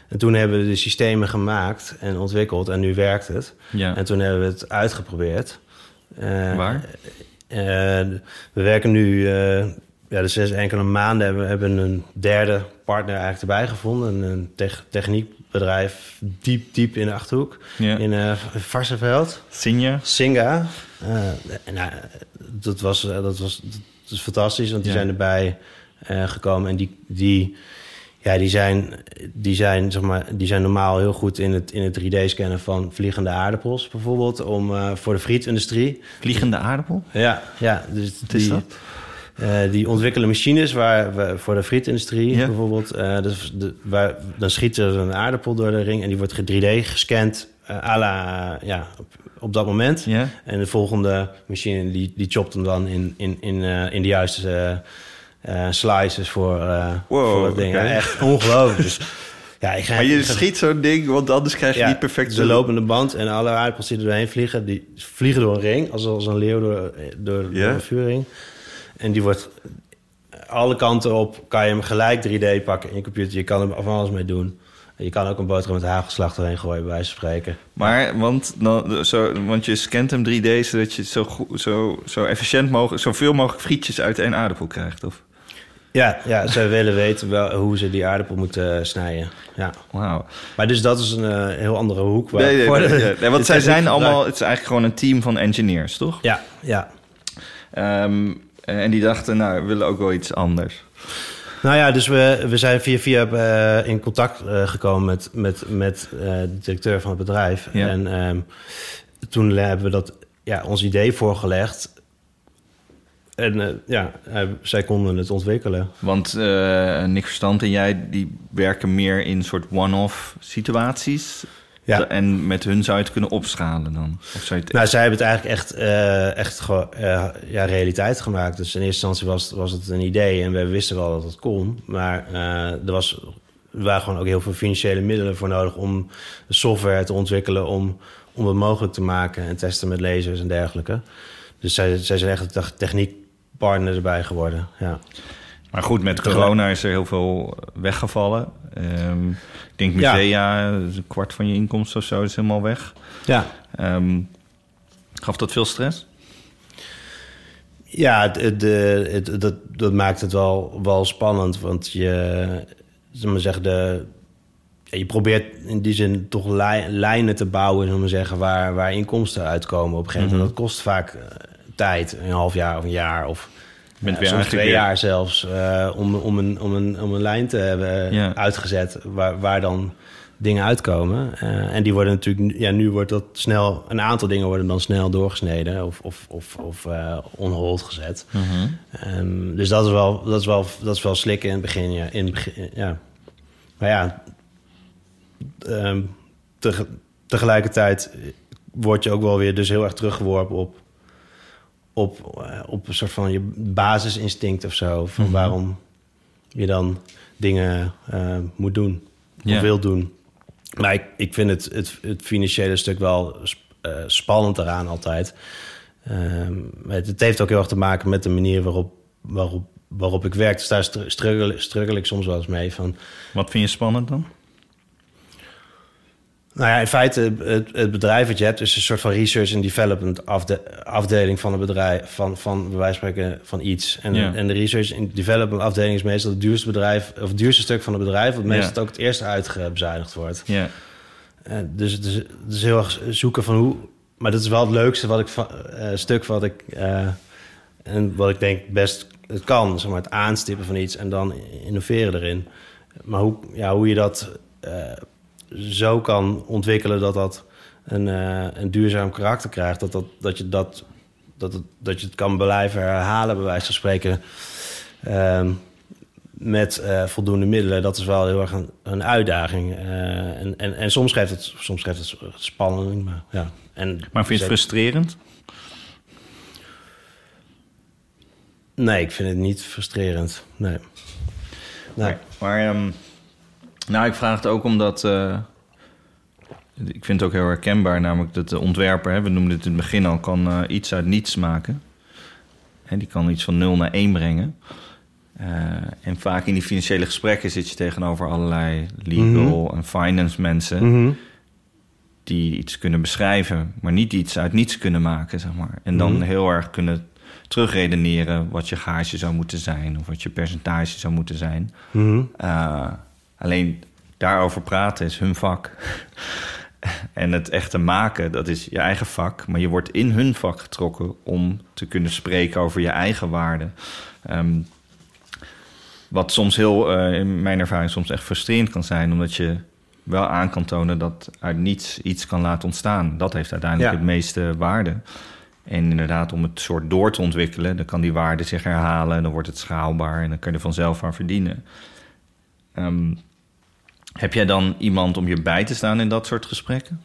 en toen hebben we de systemen gemaakt en ontwikkeld en nu werkt het. Ja. En toen hebben we het uitgeprobeerd. Eh, Waar? eh, we werken nu, ja, de zes enkele maanden hebben we hebben een derde partner eigenlijk erbij gevonden. Een tech- techniekbedrijf diep, diep in de Achterhoek. Ja. In uh, Varsenveld. Sinja? Singa. Eh, nou, dat, was, eh, dat, was, dat is fantastisch, want die Ja. zijn erbij eh, gekomen. En die, die, ja, die, zijn, die, zijn, zeg maar, die zijn normaal heel goed in het, in het 3D-scannen van vliegende aardappels, bijvoorbeeld, om, eh, voor de frietindustrie. Vliegende aardapel? Ja, ja dus Wat is die, dat? Eh, die ontwikkelen machines waar we, voor de frietindustrie Ja. bijvoorbeeld. dus de, waar, dan schiet er een aardappel door de ring en die wordt 3D gescand à la, ja, op, op dat moment. Ja? En de volgende machine die, die chopt hem dan in, in, in, in de juiste slices voor, Wow, voor het ding. echt ongelooflijk. Dus, ja, ik ga, Maar je schiet zo'n ding, want anders krijg je ja, niet perfect... de lopende band en alle aardappels die er doorheen vliegen, die vliegen door een ring, als, als een leeuw door, door een vuurring. En die wordt alle kanten op, kan je hem gelijk 3D pakken in je computer. Je kan hem van alles mee doen. Je kan ook een boterham met hagelslag erheen gooien, bij wijze van spreken. Maar, want, dan, zo, want je scant hem 3D zodat je zo, goed, zo, zo efficiënt mogelijk... zoveel mogelijk frietjes uit één aardappel krijgt, of? Ja, ja, ze willen weten wel hoe ze die aardappel moeten snijden. Ja. Wauw. Maar dus dat is een eh, heel andere hoek. Waar, Nee, nee, nee, want zij zijn allemaal... Het is eigenlijk gewoon een team van engineers, toch? Ja, ja. Ehm, en die dachten, nou, we willen ook wel iets anders. Nou ja, dus we, we zijn via via eh, in contact eh, gekomen met, met, met eh, de directeur van het bedrijf. Ja. En ehm, toen hebben we dat, ja, ons idee voorgelegd. En eh, ja, zij konden het ontwikkelen. Want eh, Nick Verstand en jij, die werken meer in soort one-off situaties. Ja. En met hun zou je het kunnen opschalen dan? Of zou je het... Nou, zij hebben het eigenlijk echt, eh, echt eh, ja, realiteit gemaakt. Dus in eerste instantie was, was het een idee en we wisten wel dat het kon. Maar eh, er, was, er waren gewoon ook heel veel financiële middelen voor nodig om de software te ontwikkelen, om, om het mogelijk te maken en testen met lasers en dergelijke. Dus zij, zij zijn echt een techniekpartner erbij geworden. Ja. Maar goed, met corona is er heel veel weggevallen. Ehm, ik denk Ja. musea, een kwart van je inkomsten of zo is helemaal weg. ja. Ehm, gaf dat veel stress? Ja, het, het, dat, dat maakt het wel, wel spannend. Want je, we zeggen, de, ja, je probeert in die zin toch lij- lijnen te bouwen, zullen we zeggen, waar, waar inkomsten uitkomen op een gegeven moment. Dat kost vaak eh, tijd, een half jaar of een jaar of bent eh, weer soms twee weer- jaar zelfs, eh, om, om, een, om, een, om een lijn te hebben Ja. uitgezet waar, waar dan dingen uitkomen. Eh, en die worden natuurlijk, ja, nu wordt dat snel, een aantal dingen worden dan snel doorgesneden of, of, of, of eh on hold gezet. Ehm, dus dat is, wel, dat, is wel, dat is wel slikken in het begin, ja. In het begin, ja. Maar ja, ehm, tege- tegelijkertijd word je ook wel weer dus heel erg teruggeworpen op, op, eh, op een soort van je basisinstinct of zo. Van waarom je dan dingen eh, moet doen of wil doen. Maar ik, ik vind het, het, het financiële stuk wel eh, spannend eraan altijd. Ehm, het, het heeft ook heel erg te maken met de manier waarop, waarop, waarop ik werk. Dus daar stru- struggle, struggle ik soms wel eens mee. Van, Wat vind je spannend dan? Nou ja, in feite, het, het bedrijf dat je hebt... is een soort van research and development afde- afdeling van een bedrijf... van, van bij wijze van spreken van iets. En, Ja. en de research and development afdeling is meestal het duurste bedrijf... of het duurste stuk van het bedrijf... wat meestal Ja. ook het eerste uitgebezuinigd wordt. Ja. Eh, dus het is, het is heel erg zoeken van hoe... Maar dat is wel het leukste wat ik van, eh, stuk wat ik... eh, en wat ik denk best het kan. Zeg maar, het aanstippen van iets en dan innoveren erin. Maar hoe, ja, hoe je dat zo kan ontwikkelen dat dat een, eh, een duurzaam karakter krijgt. Dat, dat, dat, je dat, dat, het, dat je het kan blijven herhalen, bij wijze van spreken. Ehm, met eh, voldoende middelen, dat is wel heel erg een, een uitdaging. Eh, en, en, en soms geeft het, soms geeft het spanning. Maar, ja. en, Maar vind je het frustrerend? Nee, ik vind het niet frustrerend. Nee. nee. Maar ehm, nou, ik vraag het ook omdat... eh, ik vind het ook heel herkenbaar, namelijk dat de ontwerper... Hè, we noemden het in het begin al, kan eh, iets uit niets maken. En die kan iets van 0 naar 1 brengen. Eh, en vaak in die financiële gesprekken zit je tegenover allerlei legal en finance mensen... Mhm. die iets kunnen beschrijven, maar niet iets uit niets kunnen maken, zeg maar. En dan Mhm. heel erg kunnen terugredeneren wat je gage zou moeten zijn... of wat je percentage zou moeten zijn. Mhm. Uh, alleen daarover praten is hun vak. en het echte maken, dat is je eigen vak. Maar je wordt in hun vak getrokken om te kunnen spreken over je eigen waarde. Ehm, wat soms heel, eh, in mijn ervaring, soms echt frustrerend kan zijn, omdat je wel aan kan tonen dat uit niets iets kan laten ontstaan. Dat heeft uiteindelijk Ja. het meeste waarde. En inderdaad, om het soort door te ontwikkelen, dan kan die waarde zich herhalen en dan wordt het schaalbaar en dan kun je er vanzelf aan verdienen. Ehm, heb jij dan iemand om je bij te staan in dat soort gesprekken?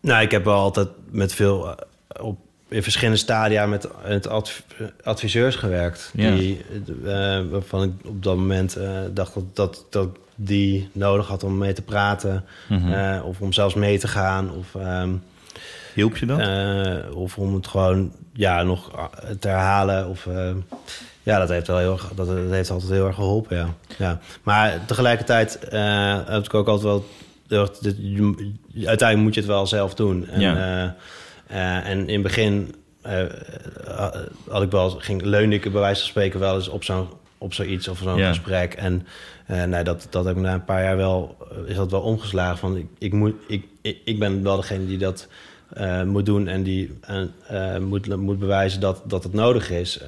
Nou, ik heb wel altijd met veel eh, op in verschillende stadia met het adv- adviseurs gewerkt. Ja. Die, eh, waarvan ik op dat moment eh, dacht dat, dat, dat die nodig had om mee te praten. Mhm. of om zelfs mee te gaan. Of, ehm, Hielp je dat? eh, of om het gewoon ja, nog eh, te herhalen. Of, eh, ja, dat heeft, wel heel, erg- dat, dat heeft altijd heel erg geholpen, ja. ja. Maar tegelijkertijd eh, heb ik ook altijd wel... dit- Uiteindelijk moet je het wel zelf doen. En, Ja. eh, eh, en in het begin eh, eh, had ik wel, ging, leunde ik bij wijze van spreken wel eens op zo'n op zoiets of zo'n Ja. gesprek. En eh nee, dat, dat heb ik na een paar jaar wel, eh, is dat wel omgeslagen. Van ik, ik, moet, ik, ik ben wel degene die dat eh, moet doen en die eh, moet, moet bewijzen dat, dat het nodig is.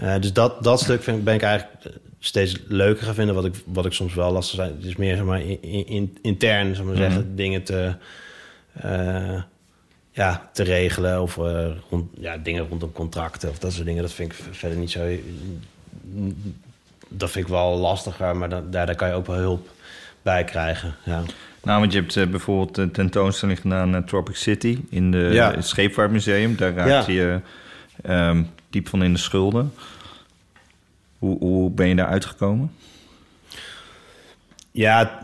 Eh, dus dat, dat stuk vind, ik- ben ik eigenlijk steeds leuker gaan vinden. Wat ik, wat ik soms wel lastig vind. Het is meer zeg maar, in, in- intern zeg maar Mhm. zeggen, dingen te, ja, te regelen. Of rond, ja, dingen rondom contracten of dat soort dingen. Dat vind ik verder niet zo... Dat vind ik wel lastiger, maar daar, daar kan je ook wel hulp bij krijgen. Ja. Nou, want je hebt eh, bijvoorbeeld een tentoonstelling gedaan in Tropic City in de, Ja. het Scheepvaartmuseum. Daar raakte Ja. je ehm, diep van in de schulden. Hoe, hoe ben je daar uitgekomen? Ja,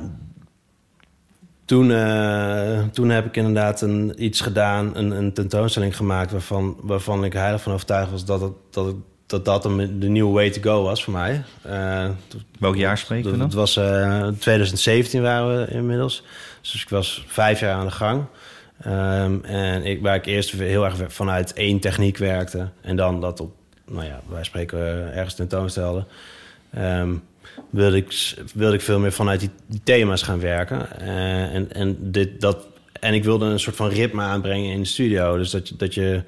toen, eh, toen heb ik inderdaad een, iets gedaan, een, een tentoonstelling gemaakt... Waarvan, waarvan ik heilig van overtuigd was dat het, dat, het, dat, dat de nieuwe way to go was voor mij. Eh, Welk jaar spreken we dan? het was eh 2017 waren we inmiddels. Dus ik was vijf jaar aan de gang. Ehm, en ik, waar ik eerst heel erg vanuit één techniek werkte... en dan dat op, nou ja, wij spreken eh, ergens tentoonstelde... Ehm, wilde, ik, wilde ik veel meer vanuit die, die thema's gaan werken. En, en, dit, dat, en ik wilde een soort van ritme aanbrengen in de studio. Dus dat dat je,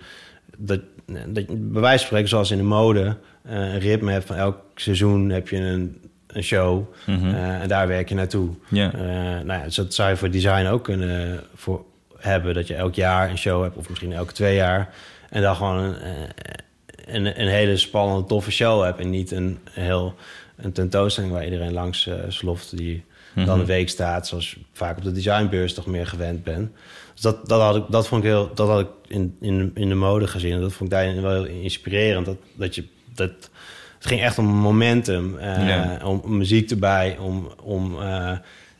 dat, dat je bij wijze van spreken, zoals in de mode... eh, een ritme hebt van elk seizoen heb je een, een show... Mhm. eh, en daar werk je naartoe. Ja. Eh, nou ja, dus dat zou je voor design ook kunnen voor hebben. Dat je elk jaar een show hebt, of misschien elke twee jaar. En dan gewoon een, eh, een, een hele spannende, toffe show hebt. En niet een heel een tentoonstelling waar iedereen langs sloft die dan Mhm. een week staat, zoals vaak op de designbeurs toch meer gewend ben. Dus dat, dat, had ik, dat vond ik heel, dat had ik in, in, in de mode gezien. En dat vond ik daarin wel heel inspirerend. Dat, dat je, dat, het ging echt om momentum, eh, Ja. om, om muziek erbij, om, om eh,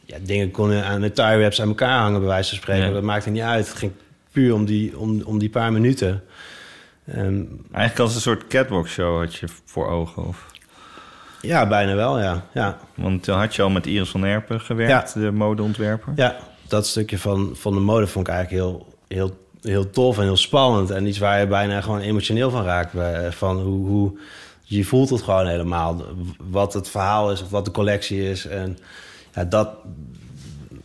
ja, dingen konden aan de tie wraps aan elkaar hangen, bij wijze van spreken. Ja. Dat maakte niet uit. Het ging puur om die, om, om die paar minuten. Ehm, Eigenlijk als een soort catwalk show had je voor ogen. Of, ja, bijna wel, ja. ja. want toen had je al met Iris van Erpen gewerkt, de modeontwerper. Ja, dat stukje van, van de mode vond ik eigenlijk heel, heel, heel tof en heel spannend. En iets waar je bijna gewoon emotioneel van raakt. Bij- Van hoe, hoe je voelt het gewoon helemaal. Wat het verhaal is of wat de collectie is. En ja, dat,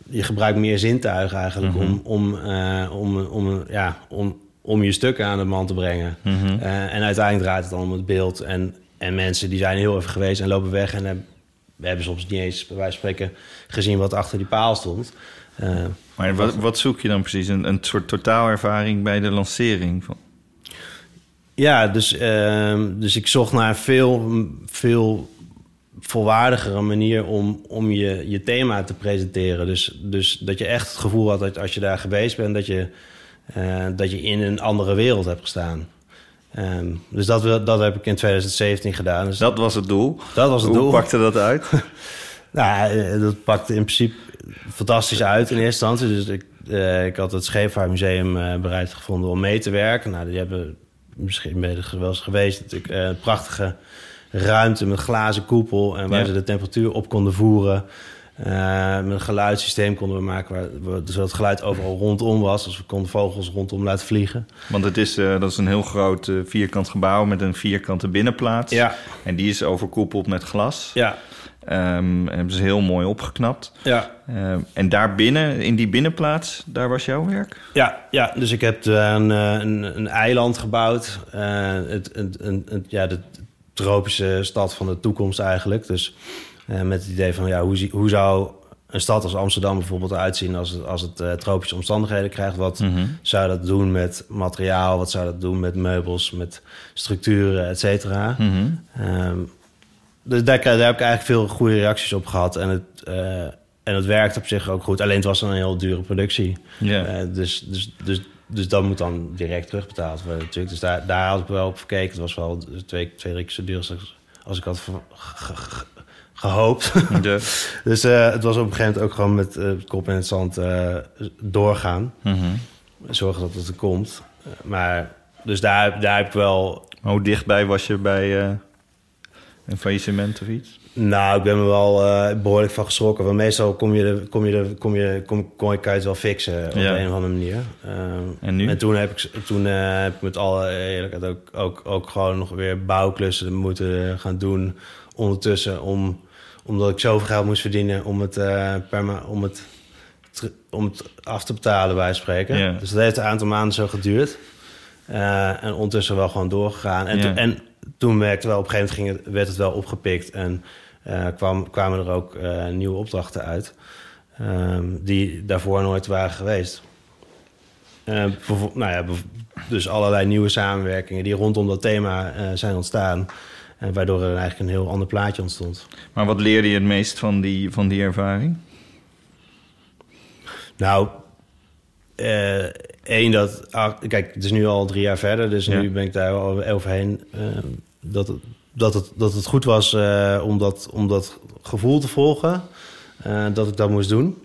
je gebruikt meer zintuigen eigenlijk om, om, eh, om, om, ja, om, om je stukken aan de man te brengen. Mhm. Eh, en uiteindelijk draait het dan om het beeld. En, en mensen die zijn heel even geweest en lopen weg en hebben, we hebben soms niet eens, bij wijze van spreken, gezien wat achter die paal stond. Eh, Maar wat, wat zoek je dan precies? Een, een soort totaalervaring bij de lancering? Van, ja, dus, ehm, dus ik zocht naar een veel, veel volwaardigere manier om, om je, je thema te presenteren. Dus, dus dat je echt het gevoel had dat als je daar geweest bent, dat je, eh, dat je in een andere wereld hebt gestaan. Ehm, dus dat, dat heb ik in 2017 gedaan. Dus dat, was het doel. dat was het Hoe doel. pakte dat uit? Nou, eh, dat pakte in principe fantastisch uit in eerste instantie. Dus ik, eh, ik had het Scheepvaartmuseum eh, bereid gevonden om mee te werken. Nou, die hebben misschien ben je er wel eens geweest. Natuurlijk eh, een prachtige ruimte met glazen koepel... en waar Ja. ze de temperatuur op konden voeren. Met een geluidssysteem konden we maken... Waar, zodat het geluid overal rondom was. Dus we konden vogels rondom laten vliegen. Want het is, dat is een heel groot vierkant gebouw met een vierkante binnenplaats. Ja, En die is overkoepeld met glas. ja, Ehm, hebben ze heel mooi opgeknapt. ja. Ehm, en daarbinnen, in die binnenplaats, daar was jouw werk? Ja, ja, dus ik heb eh, een, eh, een, een eiland gebouwd. Eh, het, een- een- ja, de tropische stad van de toekomst eigenlijk. Dus met het idee van, ja, hoe, hoe zou een stad als Amsterdam bijvoorbeeld eruit zien... als het, als het tropische omstandigheden krijgt? Wat Mhm. zou dat doen met materiaal? Wat zou dat doen met meubels, met structuren, et cetera? Ehm, dus daar, daar heb ik eigenlijk veel goede reacties op gehad. En het, eh, en het werkt op zich ook goed. Alleen het was een heel dure productie. Eh, dus, dus, dus, dus dat moet dan direct terugbetaald worden natuurlijk. Dus daar, daar had ik wel op gekeken. Het was wel twee, twee keer zo duur als, als ik had gehoopt. Dus eh, het was op een gegeven moment ook gewoon met het kop in het zand doorgaan. Mhm. Zorgen dat het er komt. Maar dus daar, daar heb ik wel... Maar Hoe dichtbij was je bij, Een faillissement of iets? Nou, ik ben me wel eh, behoorlijk van geschrokken. Want meestal kom je, de, kom je, de, kom je, kom, kan je het wel fixen op Ja. een of andere manier. Ehm, En nu? En toen heb ik, toen, eh, heb ik met alle eerlijkheid ook, ook, ook gewoon nog weer bouwklussen moeten gaan doen ondertussen. Om, omdat ik zoveel geld moest verdienen om het, eh, per om het, om het af te betalen, bij spreken. Ja. Dus dat heeft een aantal maanden zo geduurd. Eh, en ondertussen wel gewoon doorgegaan. En, Ja. en toen merkte wel, op een gegeven moment ging het, werd het wel opgepikt. En eh, kwam, kwamen er ook eh, nieuwe opdrachten uit. ehm, die daarvoor nooit waren geweest. Eh, nou ja, dus allerlei nieuwe samenwerkingen die rondom dat thema zijn ontstaan. En waardoor er eigenlijk een heel ander plaatje ontstond. Maar wat leerde je het meest van die, van die ervaring? Nou, één dat... ah, kijk, het is nu al drie jaar verder, dus Ja. nu ben ik daar overheen. eh, dat, het, dat, het, dat het goed was eh, om, dat, om dat gevoel te volgen. eh, dat ik dat moest doen.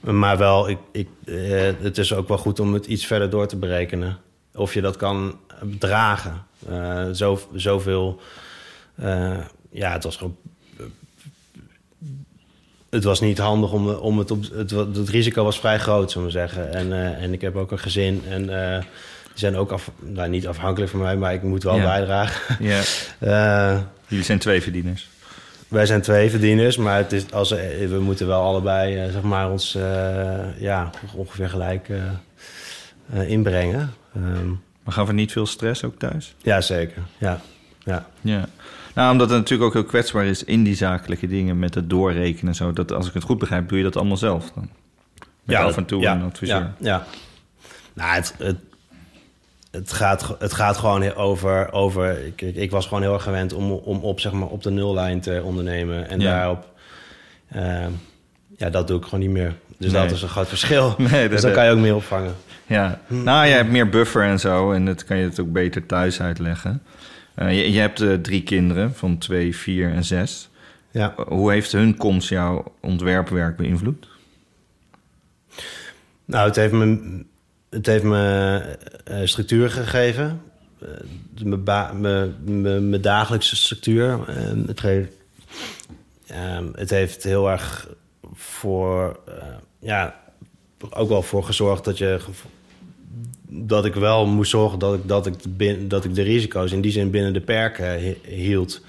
Maar wel, ik, ik, het is ook wel goed om het iets verder door te berekenen. Of je dat kan dragen. Zo, zoveel... ja, het was gewoon het was niet handig om, om het op. Het, risico was vrij groot, zullen we zeggen. En, eh, en ik heb ook een gezin. En eh, die zijn ook af, nou, niet afhankelijk van mij, maar ik moet wel Ja. bijdragen. Ja. Eh, Jullie zijn twee verdieners. wij zijn twee verdieners, maar het is, als, we moeten wel allebei zeg maar ons ja, ongeveer gelijk inbrengen. Ehm, Maar gaf er niet veel stress ook thuis? ja, zeker. Ja, ja. Ja. Nou, omdat het natuurlijk ook heel kwetsbaar is in die zakelijke dingen met het doorrekenen en zo. Dat, als ik het goed begrijp, doe je dat allemaal zelf dan? Met af en toe ja, een adviseur. Ja, ja. Nou, het, het, het, gaat, het gaat gewoon over... over ik, ik, was gewoon heel erg gewend om, om op, zeg maar, op de nullijn te ondernemen. En Ja. daarop... eh, ja, dat doe ik gewoon niet meer. Dus Nee. dat is een groot verschil. Nee, dat- dus dan kan je ook meer opvangen. Ja, nou, je hebt meer buffer en zo. En dat kan je het ook beter thuis uitleggen. Eh, je, je hebt eh, drie kinderen van twee, vier en zes. Ja. Hoe heeft hun komst jouw ontwerpwerk beïnvloed? Nou, het heeft me, het heeft me eh, structuur gegeven. Mijn dagelijkse structuur. Het, heeft, ehm, het heeft heel erg voor... ja, ook wel voor gezorgd dat je... Dat ik wel moest zorgen dat ik, dat, ik bin- dat ik de risico's in die zin binnen de perken hi- hield.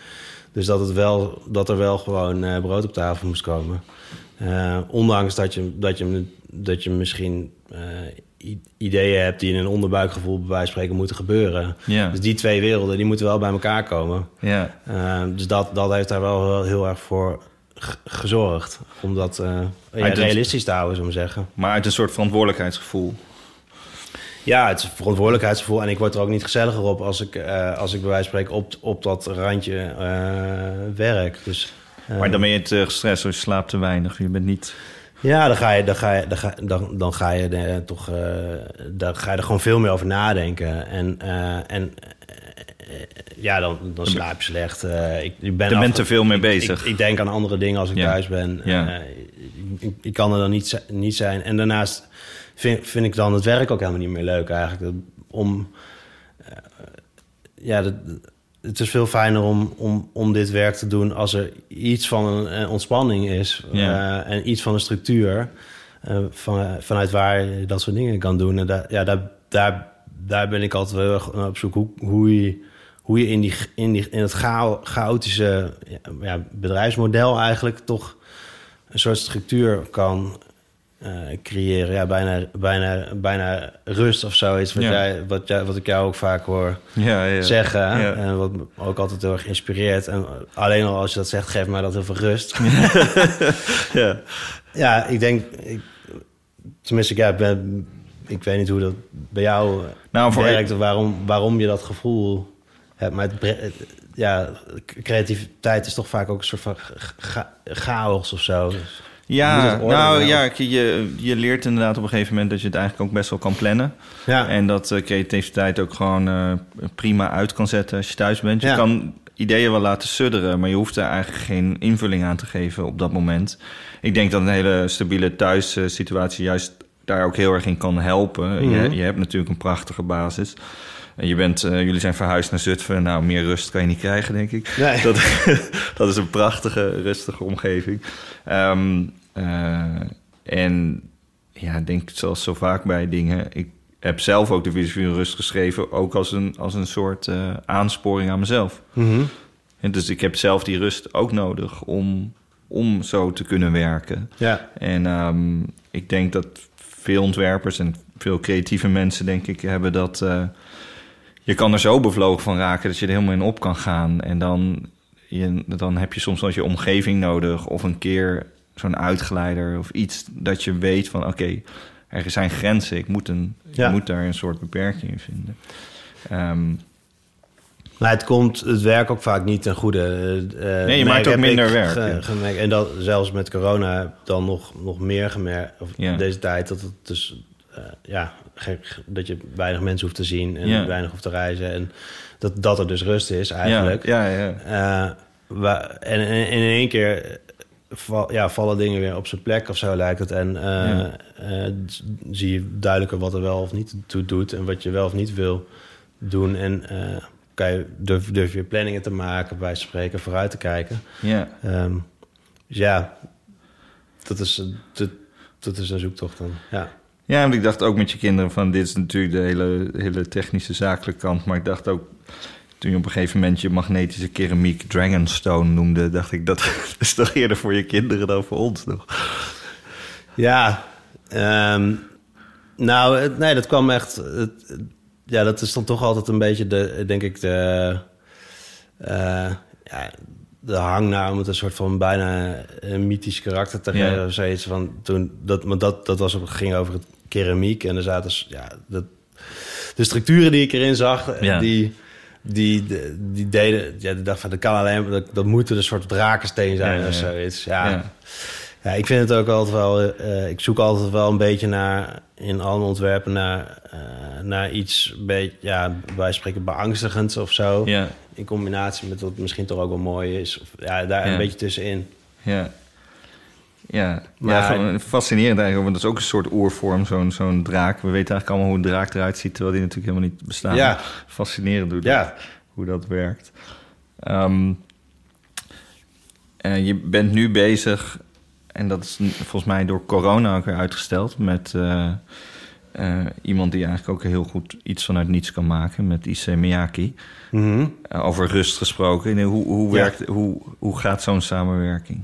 Dus dat, het wel, dat er wel gewoon eh, brood op tafel moest komen. Eh, ondanks dat je, dat je, dat je misschien eh, ideeën hebt die in een onderbuikgevoel bij wijze van spreken moeten gebeuren. Dus die twee werelden die moeten wel bij elkaar komen. Dus dat, dat heeft daar wel heel, heel erg voor gezorgd. Om dat ja, realistisch te houden, zeggen. maar uit een soort verantwoordelijkheidsgevoel. Ja, het is verantwoordelijkheidsgevoel. En ik word er ook niet gezelliger op als ik, eh, als ik bij wijze van spreken op, op dat randje eh, werk. Dus, eh, Maar dan ben je te gestrest of je slaapt te weinig. Je bent niet... Ja, dan ga je, dan ga je, dan ga, dan, dan ga je er toch, dan ga je er gewoon veel meer over nadenken. En, en ja, dan, dan slaap je slecht. Ik, ik ben Je bent te veel mee bezig. Ik, ik denk aan andere dingen als ik Ja. thuis ben. Ja. Ik, ik kan er dan niet, niet zijn. En daarnaast vind, vind ik dan het werk ook helemaal niet meer leuk eigenlijk. Dat- Om, eh, ja, dat, het is veel fijner om, om, om dit werk te doen als er iets van een, ontspanning is Ja. eh, en iets van een structuur. eh, van, vanuit waar je dat soort dingen kan doen. En daar, ja, daar, daar, daar ben ik altijd heel erg op zoek hoe, hoe je, hoe je in, die, in, die, in het chao- chaotische ja, bedrijfsmodel eigenlijk toch een soort structuur kan creëren. Ja, bijna, bijna, bijna rust of zoiets. Wat, Ja. jij, wat, jij, wat ik jou ook vaak hoor Ja, ja. zeggen. En wat me ook altijd heel erg inspireert. En alleen al als je dat zegt, geeft mij dat heel veel rust. ja. ja, ik denk... Ik, tenminste, ja, ik, ben, ik weet niet hoe dat bij jou Nou, voor- werkt... of waarom, waarom je dat gevoel hebt. Maar het, ja, creativiteit is toch vaak ook een soort van chaos of zo. Dus Ja, nou ja, je, je leert inderdaad op een gegeven moment dat je het eigenlijk ook best wel kan plannen. Ja, En dat eh, creativiteit ook gewoon eh, prima uit kan zetten als je thuis bent. Je Ja. kan ideeën wel laten sudderen, maar je hoeft er eigenlijk geen invulling aan te geven op dat moment. Ik denk dat een hele stabiele thuissituatie juist daar ook heel erg in kan helpen. Mhm. je, je hebt natuurlijk een prachtige basis. En je bent, eh, jullie zijn verhuisd naar Zutphen. Nou, meer rust kan je niet krijgen, denk ik. Nee. Dat, dat is een prachtige, rustige omgeving. Ehm, eh, en ja, denk zoals zo vaak bij dingen... Ik heb zelf ook de van rust geschreven... ook als een, als een soort eh, aansporing aan mezelf. Mhm. En dus ik heb zelf die rust ook nodig om, om zo te kunnen werken. Ja. En ehm, ik denk dat veel ontwerpers en veel creatieve mensen, denk ik, hebben dat. Je kan er zo bevlogen van raken dat je er helemaal in op kan gaan. En dan, je, dan heb je soms wel je omgeving nodig of een keer zo'n uitgeleider of iets dat je weet van oké, er zijn grenzen. Ik moet, een, Ja. ik moet daar een soort beperking in vinden. Ehm, Maar het komt het werk ook vaak niet ten goede. Eh, Nee, je maakt ook minder werk, ge- ja. gemerkt. En dat zelfs met corona dan nog, nog meer gemerkt. Of Ja. deze tijd dat het dus ja, gek, dat je weinig mensen hoeft te zien en weinig hoeft te reizen. En dat, dat er dus rust is eigenlijk. Ja, ja, ja. Eh, en, en, en in één keer val- ja, vallen dingen weer op zijn plek of zo lijkt het. En eh, Ja. eh, zie je duidelijker wat er wel of niet toe doet en wat je wel of niet wil doen. En eh, kan je, durf, durf je planningen te maken, bij spreken, vooruit te kijken. ja. Dus ja, dat is, dat, dat is een zoektocht dan. Ja. Ja, want ik dacht ook met je kinderen van... dit is natuurlijk de hele, hele technische zakelijke kant... maar ik dacht ook, toen je op een gegeven moment... je magnetische keramiek Dragonstone noemde... dacht ik, dat is toch eerder voor je kinderen dan voor ons nog. Ja, ehm, nou, nee, dat kwam echt. Het, ja, dat is dan toch altijd een beetje de, denk ik, de, eh, ja, de hang naar om het een soort van bijna een mythisch karakter te Ja. geven of zoiets. Van toen dat, maar dat, dat was, op- ging over het keramiek en er zaten, ja, dat, de structuren die ik erin zag, Ja. die. Die, die, deden, ja, ik dacht van dat kan alleen, dat, dat moet een soort drakensteen zijn Ja, of zoiets. Ja, Ja. ja, ik vind het ook altijd wel. eh, ik zoek altijd wel een beetje naar in alle ontwerpen naar, eh, naar iets beetje, ja, wij spreken beangstigends of zo. Ja, In combinatie met wat misschien toch ook wel mooi is. Of, ja, daar een beetje tussenin. ja. Ja, Maar- ja fascinerend eigenlijk. Want dat is ook een soort oervorm, zo'n zo'n draak. We weten eigenlijk allemaal hoe een draak eruit ziet... terwijl die natuurlijk helemaal niet bestaat. Ja. Fascinerend hoe, Ja. dat, hoe dat werkt. Ehm, eh, je bent nu bezig... en dat is volgens mij door corona ook weer uitgesteld... met eh, eh, iemand die eigenlijk ook heel goed iets vanuit niets kan maken... met Issei Miyake. Mhm. Over rust gesproken. Hoe, hoe, Ja. werkt, hoe, hoe gaat zo'n samenwerking?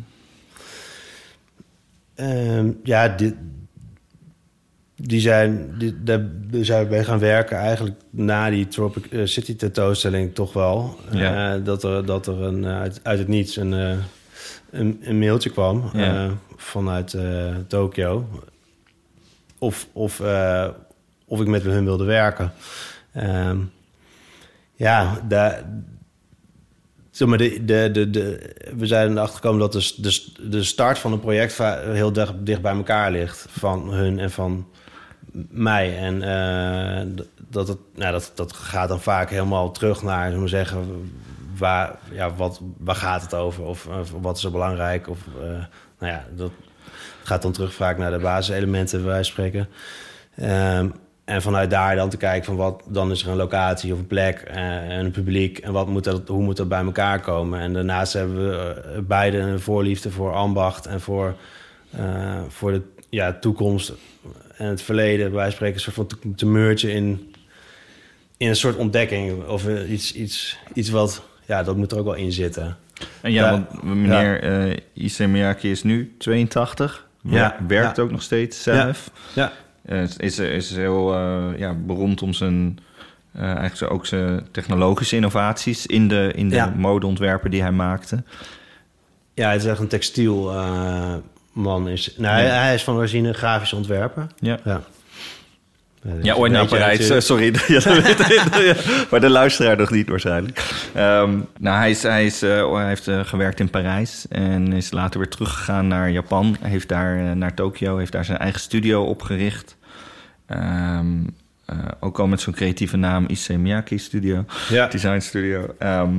Ehm, ja, die, die zijn, die, daar zijn we gaan werken eigenlijk na die Tropic eh, City tentoonstelling toch wel. Ja. Eh, dat, er, dat er een, eh, uit, uit het niets een, een, een mailtje kwam Ja. vanuit Tokio. Of, of, of ik met hun wilde werken. Ehm, ja, daar, Zeg maar, de, de, de, de, we zijn erachter gekomen dat de, de, de start van een project heel dicht, bij elkaar ligt. Van hun en van mij. En eh, dat, nou, dat, dat gaat dan vaak helemaal terug naar, zullen we zeggen, waar, ja, wat, waar gaat het over? Of, wat is er belangrijk? Of, eh, nou ja, dat gaat dan terug vaak naar de basiselementen, wijze van spreken. Ehm, en vanuit daar dan te kijken van wat, dan is er een locatie of een plek eh, en een publiek. En wat moet dat, hoe moet dat bij elkaar komen? En daarnaast hebben we eh, beide een voorliefde voor ambacht en voor, eh, voor de ja, toekomst en het verleden. Wij spreken een soort van te, mergen in, in een soort ontdekking. Of iets, iets, iets wat, ja, dat moet er ook wel in zitten. En ja, Ja. want meneer Issei Miyake is nu 82. Wer- Ja, Werkt ja. ook nog steeds zelf. Ja, is, is, is heel eh, ja, beroemd om zijn... eh, eigenlijk ook zijn technologische innovaties in de, in de Ja. modeontwerpen die hij maakte. ja het is echt een textiel eh, man. Is, nou, hij, hij is van origine een grafisch ontwerper. Ja. Ja. Ja, ooit naar je Parijs. Eh, Sorry, maar de luisteraar nog niet waarschijnlijk. Ehm, nou, hij, is, hij, is, eh, hij heeft eh, gewerkt in Parijs en is later weer teruggegaan naar Japan. Hij heeft daar eh, naar Tokio, heeft daar zijn eigen studio opgericht. Eh, ook al met zo'n creatieve naam, Issei Miyake Studio, Ja. Design Studio. Ehm,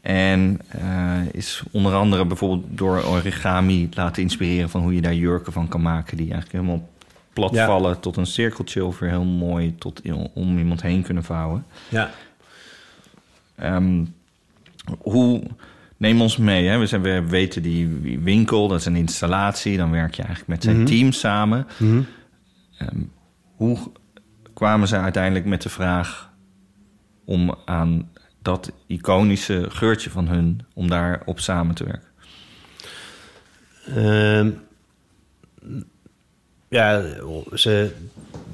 en eh, is onder andere bijvoorbeeld door origami laten inspireren van hoe je daar jurken van kan maken, die eigenlijk helemaal plat Ja. vallen tot een cirkeltje of weer heel mooi tot om iemand heen kunnen vouwen. Ja. Ehm, hoe neem ons mee? Hè? We, zijn, we weten die winkel, dat is een installatie. Dan werk je eigenlijk met zijn Mhm. team samen. Mhm. Ehm, hoe kwamen ze uiteindelijk met de vraag om aan dat iconische geurtje van hun, om daar op samen te werken? Ehm, ja, ze,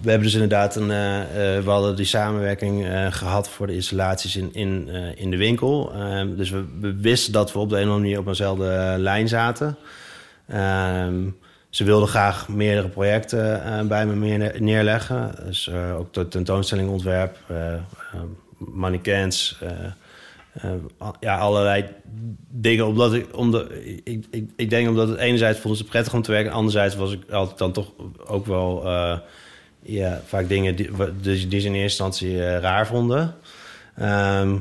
we hebben dus inderdaad een. eh, eh, we hadden die samenwerking eh, gehad voor de installaties in, in, in de winkel. Ehm, dus we, wisten dat we op de een of andere manier op eenzelfde lijn zaten. Ehm, ze wilden graag meerdere projecten bij me neerleggen. Dus ook de tentoonstellingontwerp, mannequins. Eh, ja, allerlei dingen. Omdat ik, omdat, ik, ik, ik denk omdat het enerzijds vonden ze prettig om te werken. Anderzijds was ik altijd dan toch ook wel... eh, ja, vaak dingen die, die, ze in eerste instantie eh, raar vonden. Ehm,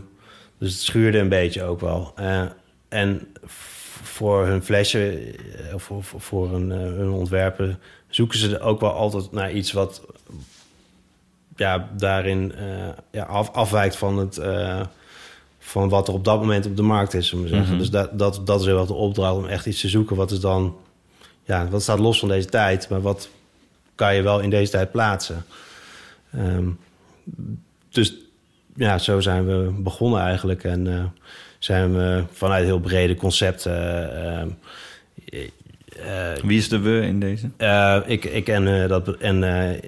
dus het schuurde een beetje ook wel. En voor hun flesje, of voor, voor, hun, hun ontwerpen... zoeken ze ook wel altijd naar iets wat ja, daarin ja, af, afwijkt van, het, van wat er op dat moment op de markt is. Om te zeggen. Mhm. Dus dat, dat, dat is erg de opdracht om echt iets te zoeken. Wat is dan, ja, wat staat los van deze tijd, maar wat kan je wel in deze tijd plaatsen? Ehm, dus ja, zo zijn we begonnen eigenlijk. En eh, zijn we vanuit heel brede concepten. ehm, eh, Wie is de we in deze? eh, ik, ik en, dat, en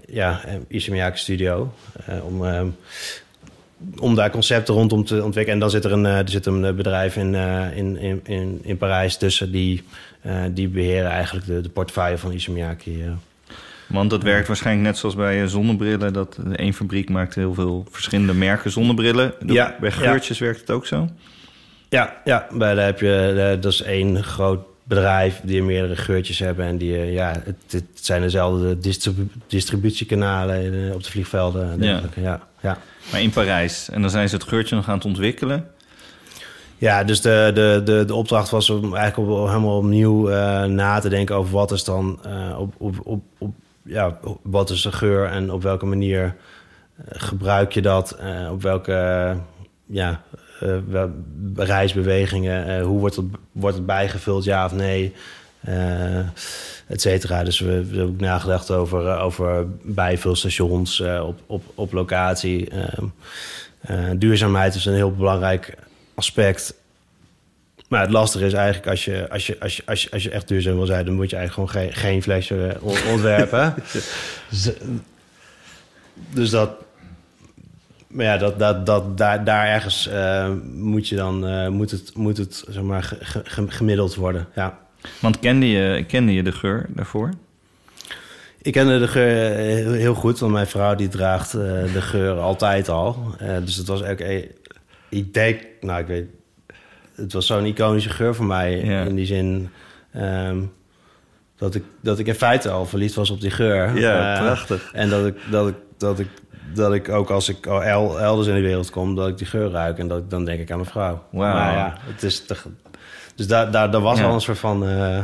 ja, Isamiake Studio. om, ehm, om daar concepten rondom te ontwikkelen. En dan zit er een, eh, er zit een bedrijf in, eh, in, in, in, in Parijs tussen. Die, eh, die beheren eigenlijk de, de portefeuille van Isamiake. eh. Want dat werkt waarschijnlijk net zoals bij eh, zonnebrillen. Dat één fabriek maakt heel veel verschillende merken zonnebrillen. Ja, bij geurtjes werkt het ook zo? Ja, ja bij, daar heb je, eh, dat is één groot bedrijf die meerdere geurtjes hebben. En die, eh, ja, het, het zijn dezelfde distribu- distributiekanalen eh, op de vliegvelden. En dergelijke. Ja. Ja, Maar in Parijs. En dan zijn ze het geurtje nog aan het ontwikkelen. ja. dus de, de, de, de opdracht was om eigenlijk helemaal opnieuw eh, na te denken over wat is dan eh, op, op, op, ja, wat is de geur en op welke manier eh, gebruik je dat? op welke ja, reisbewegingen, hoe wordt het, wordt het bijgevuld, ja of nee? Et cetera. Dus we, we hebben ook nagedacht over, eh, over bijvulstations eh, op, op, op locatie. Ehm, eh, duurzaamheid is een heel belangrijk aspect. Maar het lastige is eigenlijk, als je, als je, als je, als je, als je echt duurzaam wil zijn... dan moet je eigenlijk gewoon geen, geen flesje on- ontwerpen. dus, dat... Maar ja, dat, dat, dat, daar, daar ergens moet je dan... moet het, moet het zeg maar, gemiddeld worden, ja. Want kende je, kende je de geur daarvoor? Ik kende de geur eh, heel, goed, want mijn vrouw die draagt eh, de geur altijd al. Eh, dus het was ook, eh, ik denk, nou ik weet, het was zo'n iconische geur voor mij Ja. in die zin ehm, dat ik dat ik in feite al verliefd was op die geur. Ja, prachtig. En dat ik dat ik dat ik dat ik ook als ik elders in de wereld kom, dat ik die geur ruik en dat ik, dan denk ik aan mijn vrouw. Wauw. Maar ja, het is te, dus daar daar daar was Ja. al een soort van eh,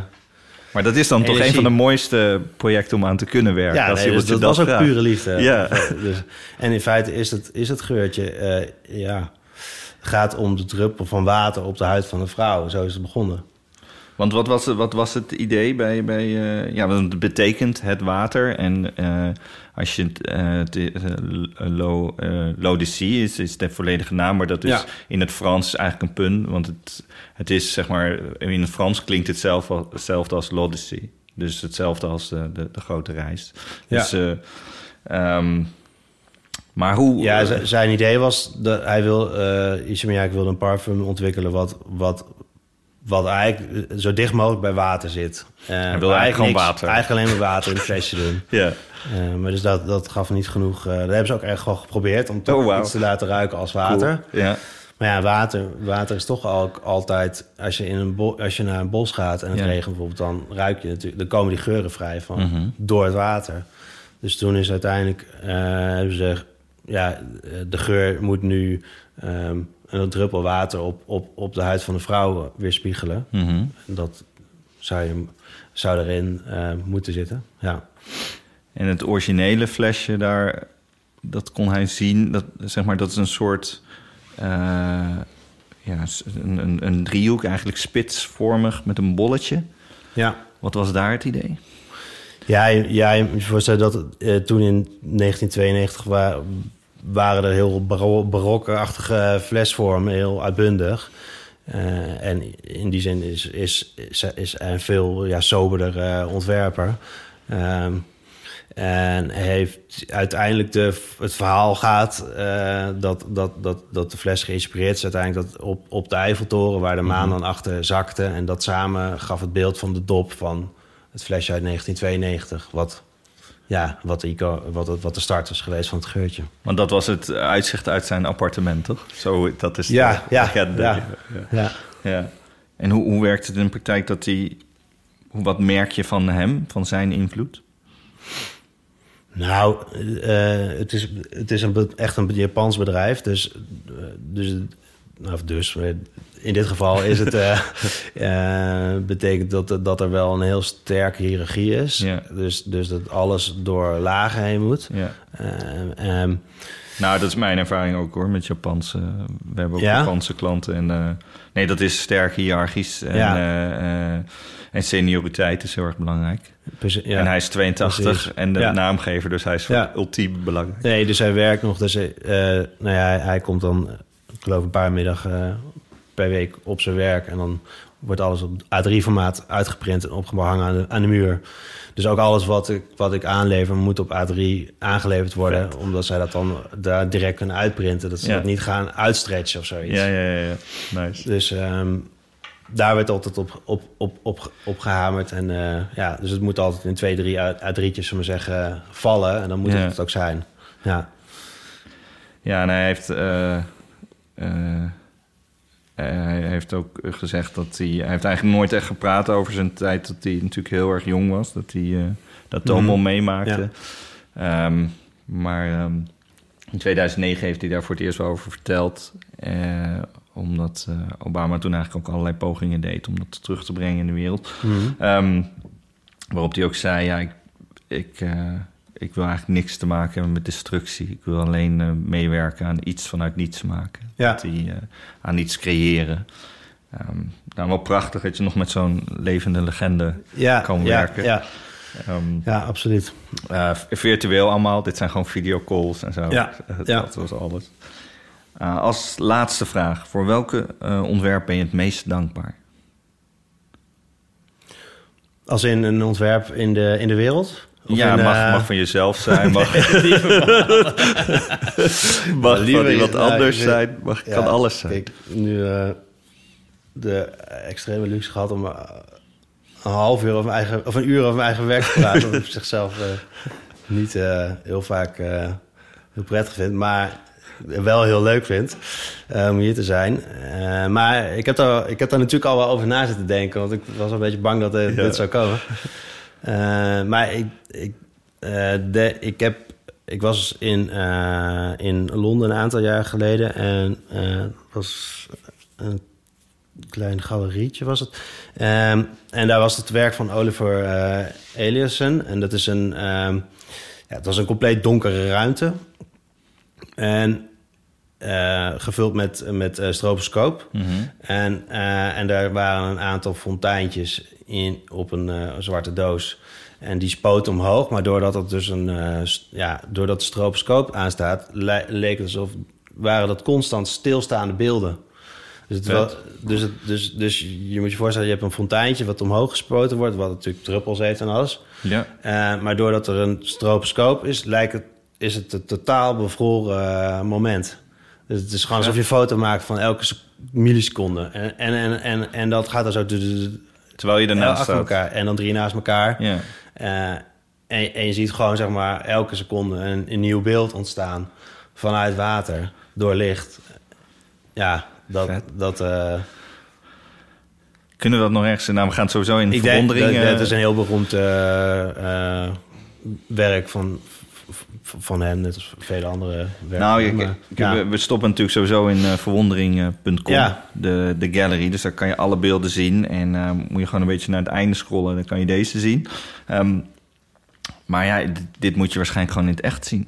Maar dat is dan toch een van de mooiste projecten om aan te kunnen werken. Ja, als nee, iemand dus je dat was ook pure liefde. Ja. Dus, en in feite is het, is het geurtje, eh, ja, gaat om de druppel van water op de huid van een vrouw. Zo is het begonnen. Want wat was het, wat was het idee bij... bij eh, ja, want het betekent het water. En eh, als je... het, eh, eh, lo, L'Odyssée is, is de volledige naam... maar dat is Ja. in het Frans eigenlijk een pun. Want het, het is, zeg maar... In het Frans klinkt het zelf, wel- hetzelfde als L'Odyssée. Dus hetzelfde als de, de, de grote reis. Ja. Dus... eh, ehm, maar hoe... Ja, zijn idee was dat hij wil, eh Isamiak wilde een parfum ontwikkelen wat, wat, wat eigenlijk zo dicht mogelijk bij water zit. Eh, Hij wil eigenlijk gewoon niks- water. Eigenlijk alleen maar water in het flesje doen. ja. Eh, maar dus dat, dat gaf niet genoeg. eh dat hebben ze ook echt gewoon geprobeerd om toch Oh, iets te laten ruiken als water. Cool. Ja. Maar ja, water, water is toch al, altijd... Als je, in een als je naar een bos gaat en het Ja. regent bijvoorbeeld... dan ruik je natuurlijk... dan komen die geuren vrij van Mhm. door het water. Dus toen is uiteindelijk... eh, hebben ze... Ja, de geur moet nu... ehm, een druppel water op, op, op de huid van de vrouw weerspiegelen. En dat zou, je, zou erin eh, moeten zitten, ja. En het originele flesje daar, dat kon hij zien. Dat, zeg maar, dat is een soort... eh, ja, een, een, een driehoek, eigenlijk spitsvormig met een bolletje. Ja. Wat was daar het idee? Ja, ja, je moet je voorstellen dat eh, toen in 1992 wa- waren er heel baro barokkenachtige flesvormen, heel uitbundig. Eh, en in die zin is, is, is, een veel ja, soberder eh, ontwerper. Ehm, en heeft uiteindelijk de, het verhaal gaat eh, dat, dat, dat, dat de fles geïnspireerd is uiteindelijk dat op, op de Eiffeltoren, waar de maan dan achter zakte. En dat samen gaf het beeld van de dop van het flesje uit 1992. Wat, ja, wat, de, ico- wat, wat de start is geweest van het geurtje. Want dat was het uitzicht uit zijn appartement, toch? Zo, dat is de Ja, ja, legende. ja. ja. Ja. Ja. En hoe, hoe werkt het in de praktijk dat hij... hoe- Wat merk je van hem, van zijn invloed? Nou, eh, het, is, het is een, echt een Japans bedrijf. Dus, eh, dus, nou, dus in dit geval is het, eh, eh, betekent dat, dat er wel een heel sterke hiërarchie is. Ja. Dus, dus dat alles door lagen heen moet. Ja. Eh, ehm, Nou, dat is mijn ervaring ook hoor, met Japanse... We hebben ook Ja? Japanse klanten. En, nee, dat is sterk hiërarchisch. En, en senioriteit is heel erg belangrijk. precies, ja. En hij is 82 Precies. en de Ja. naamgever, dus hij is Ja. ultiem belangrijk. Nee, dus hij werkt nog. Dus hij, eh, nou ja, hij, hij komt dan, geloof, een paar middagen per week op zijn werk. En dan wordt alles op A3-formaat uitgeprint en opgehangen aan de, aan de muur. Dus ook alles wat ik, wat ik aanlever moet op A3 aangeleverd worden. Omdat zij dat dan daar direct kunnen uitprinten. Dat ze Ja. dat niet gaan uitstretchen of zoiets. Ja, ja, ja. ja. Nice. Dus ehm, daar werd altijd op, op, op, op, op gehamerd. En eh, ja, dus het moet altijd in twee, drie A3'tjes, zullen we maar zeggen, vallen. En dan moet Ja. het ook zijn. Ja. Ja, en hij heeft, eh, eh, hij heeft ook gezegd dat hij... Hij heeft eigenlijk nooit echt gepraat over zijn tijd... dat hij natuurlijk heel erg jong was. Dat hij eh, dat Mhm. allemaal meemaakte. Ehm, maar ehm, in 2009 heeft hij daar voor het eerst wel over verteld. eh, omdat eh, Obama toen eigenlijk ook allerlei pogingen deed... om dat terug te brengen in de wereld. Mhm. Ehm, waarop hij ook zei, ja, ik, ik, eh, ik wil eigenlijk niks te maken hebben met destructie. Ik wil alleen eh, meewerken aan iets vanuit niets maken. Ja. Die, eh, aan iets creëren. Ehm, nou, wel prachtig dat je nog met zo'n levende legende ja, kan ja, werken. Ja, Ehm, ja, absoluut. eh, virtueel allemaal. Dit zijn gewoon videocalls en zo. Ja, ja. Dat was alles. Als laatste vraag. Voor welke ontwerp ben je het meest dankbaar? Als in een ontwerp in de, in de wereld? Of ja, in, mag, eh, mag van jezelf zijn. Mag, mag van iemand nou, anders zijn. Mag, ja, kan alles zijn. Ik heb nu eh, de extreme luxe gehad om eh, een half uur of, mijn eigen, of een uur over mijn eigen werk te praten. wat ik op zichzelf niet heel vaak heel prettig vind. Maar wel heel leuk vind om hier te zijn. Maar ik heb, daar, ik heb daar natuurlijk al wel over na zitten denken. Want ik was een beetje bang dat dit, Ja. dit zou komen. Eh, maar ik, ik, eh, de, ik, heb, ik was in, eh, in Londen een aantal jaar geleden. En was een klein galerietje was het. Ehm, en daar was het werk van Oliver eh Eliasson. En dat is een... ehm, ja, het was een compleet donkere ruimte. En gevuld met, met stroboscoop. Mhm. En, en daar waren een aantal fonteintjes in, op een eh, zwarte doos. En die spoten omhoog, maar doordat het dus een, eh, ja, doordat de stroboscoop aanstaat, le- leek het alsof waren dat constant stilstaande beelden. Dus, het dus, het, dus, dus je moet je voorstellen, je hebt een fonteintje wat omhoog gespoten wordt, wat natuurlijk druppels heeft en alles. Ja. Eh, maar doordat er een stroboscoop is, lijkt het, is het een totaal bevroren moment. Dus het is gewoon alsof je een foto maakt van elke sec- milliseconde. En, en, en, en, en dat gaat dan zo Terwijl je ernaast achter staat. elkaar. En dan drie naast elkaar. Ja. Eh, en, en je ziet gewoon zeg maar elke seconde een, een nieuw beeld ontstaan vanuit water, door licht. Ja, dat... Vet. dat eh, Kunnen we dat nog ergens... Nou, we gaan het sowieso in ik denk verwondering... dat eh, het is een heel beroemd werk van, van hem, net als vele andere werken. Nou, ik, Maar, ik- ja. we, we stoppen natuurlijk sowieso in eh, verwondering.com, Ja. de, de gallery. Dus daar kan je alle beelden zien. En eh, moet je gewoon een beetje naar het einde scrollen, dan kan je deze zien. Ehm, Maar ja, dit moet je waarschijnlijk gewoon in het echt zien.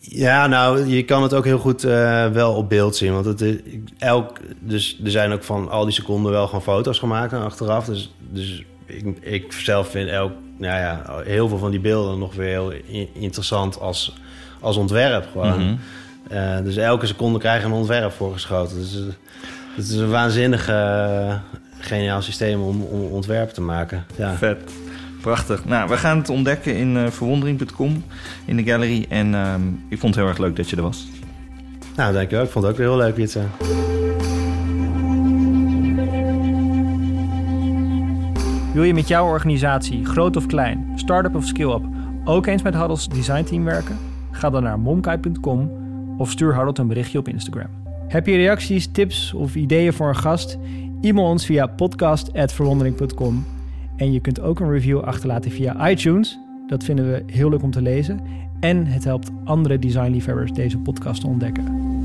Ja, nou, je kan het ook heel goed eh, wel op beeld zien. Want het is, elk, dus er zijn ook van al die seconden wel gewoon foto's gemaakt en achteraf. Dus, dus ik, ik zelf vind elk, nou ja, heel veel van die beelden nog weer heel interessant als, als ontwerp. Gewoon. Mhm. Eh, dus elke seconde krijg je een ontwerp voorgeschoten. Dus eh, het is een waanzinnig eh, geniaal systeem om, om ontwerpen te maken. Ja. Vet. Prachtig. Nou, we gaan het ontdekken in verwondering.com in de gallery. En ehm, ik vond het heel erg leuk dat je er was. Nou, dankjewel. Ik vond het ook heel leuk, Jitse. Wil je met jouw organisatie, groot of klein, start-up of skill-up, ook eens met Huddles designteam werken? Ga dan naar momkai.com of stuur Harold een berichtje op Instagram. Heb je reacties, tips of ideeën voor een gast? E-mail ons via podcast.verwondering.com. En je kunt ook een review achterlaten via iTunes. Dat vinden we heel leuk om te lezen. En het helpt andere designliefhebbers deze podcast te ontdekken.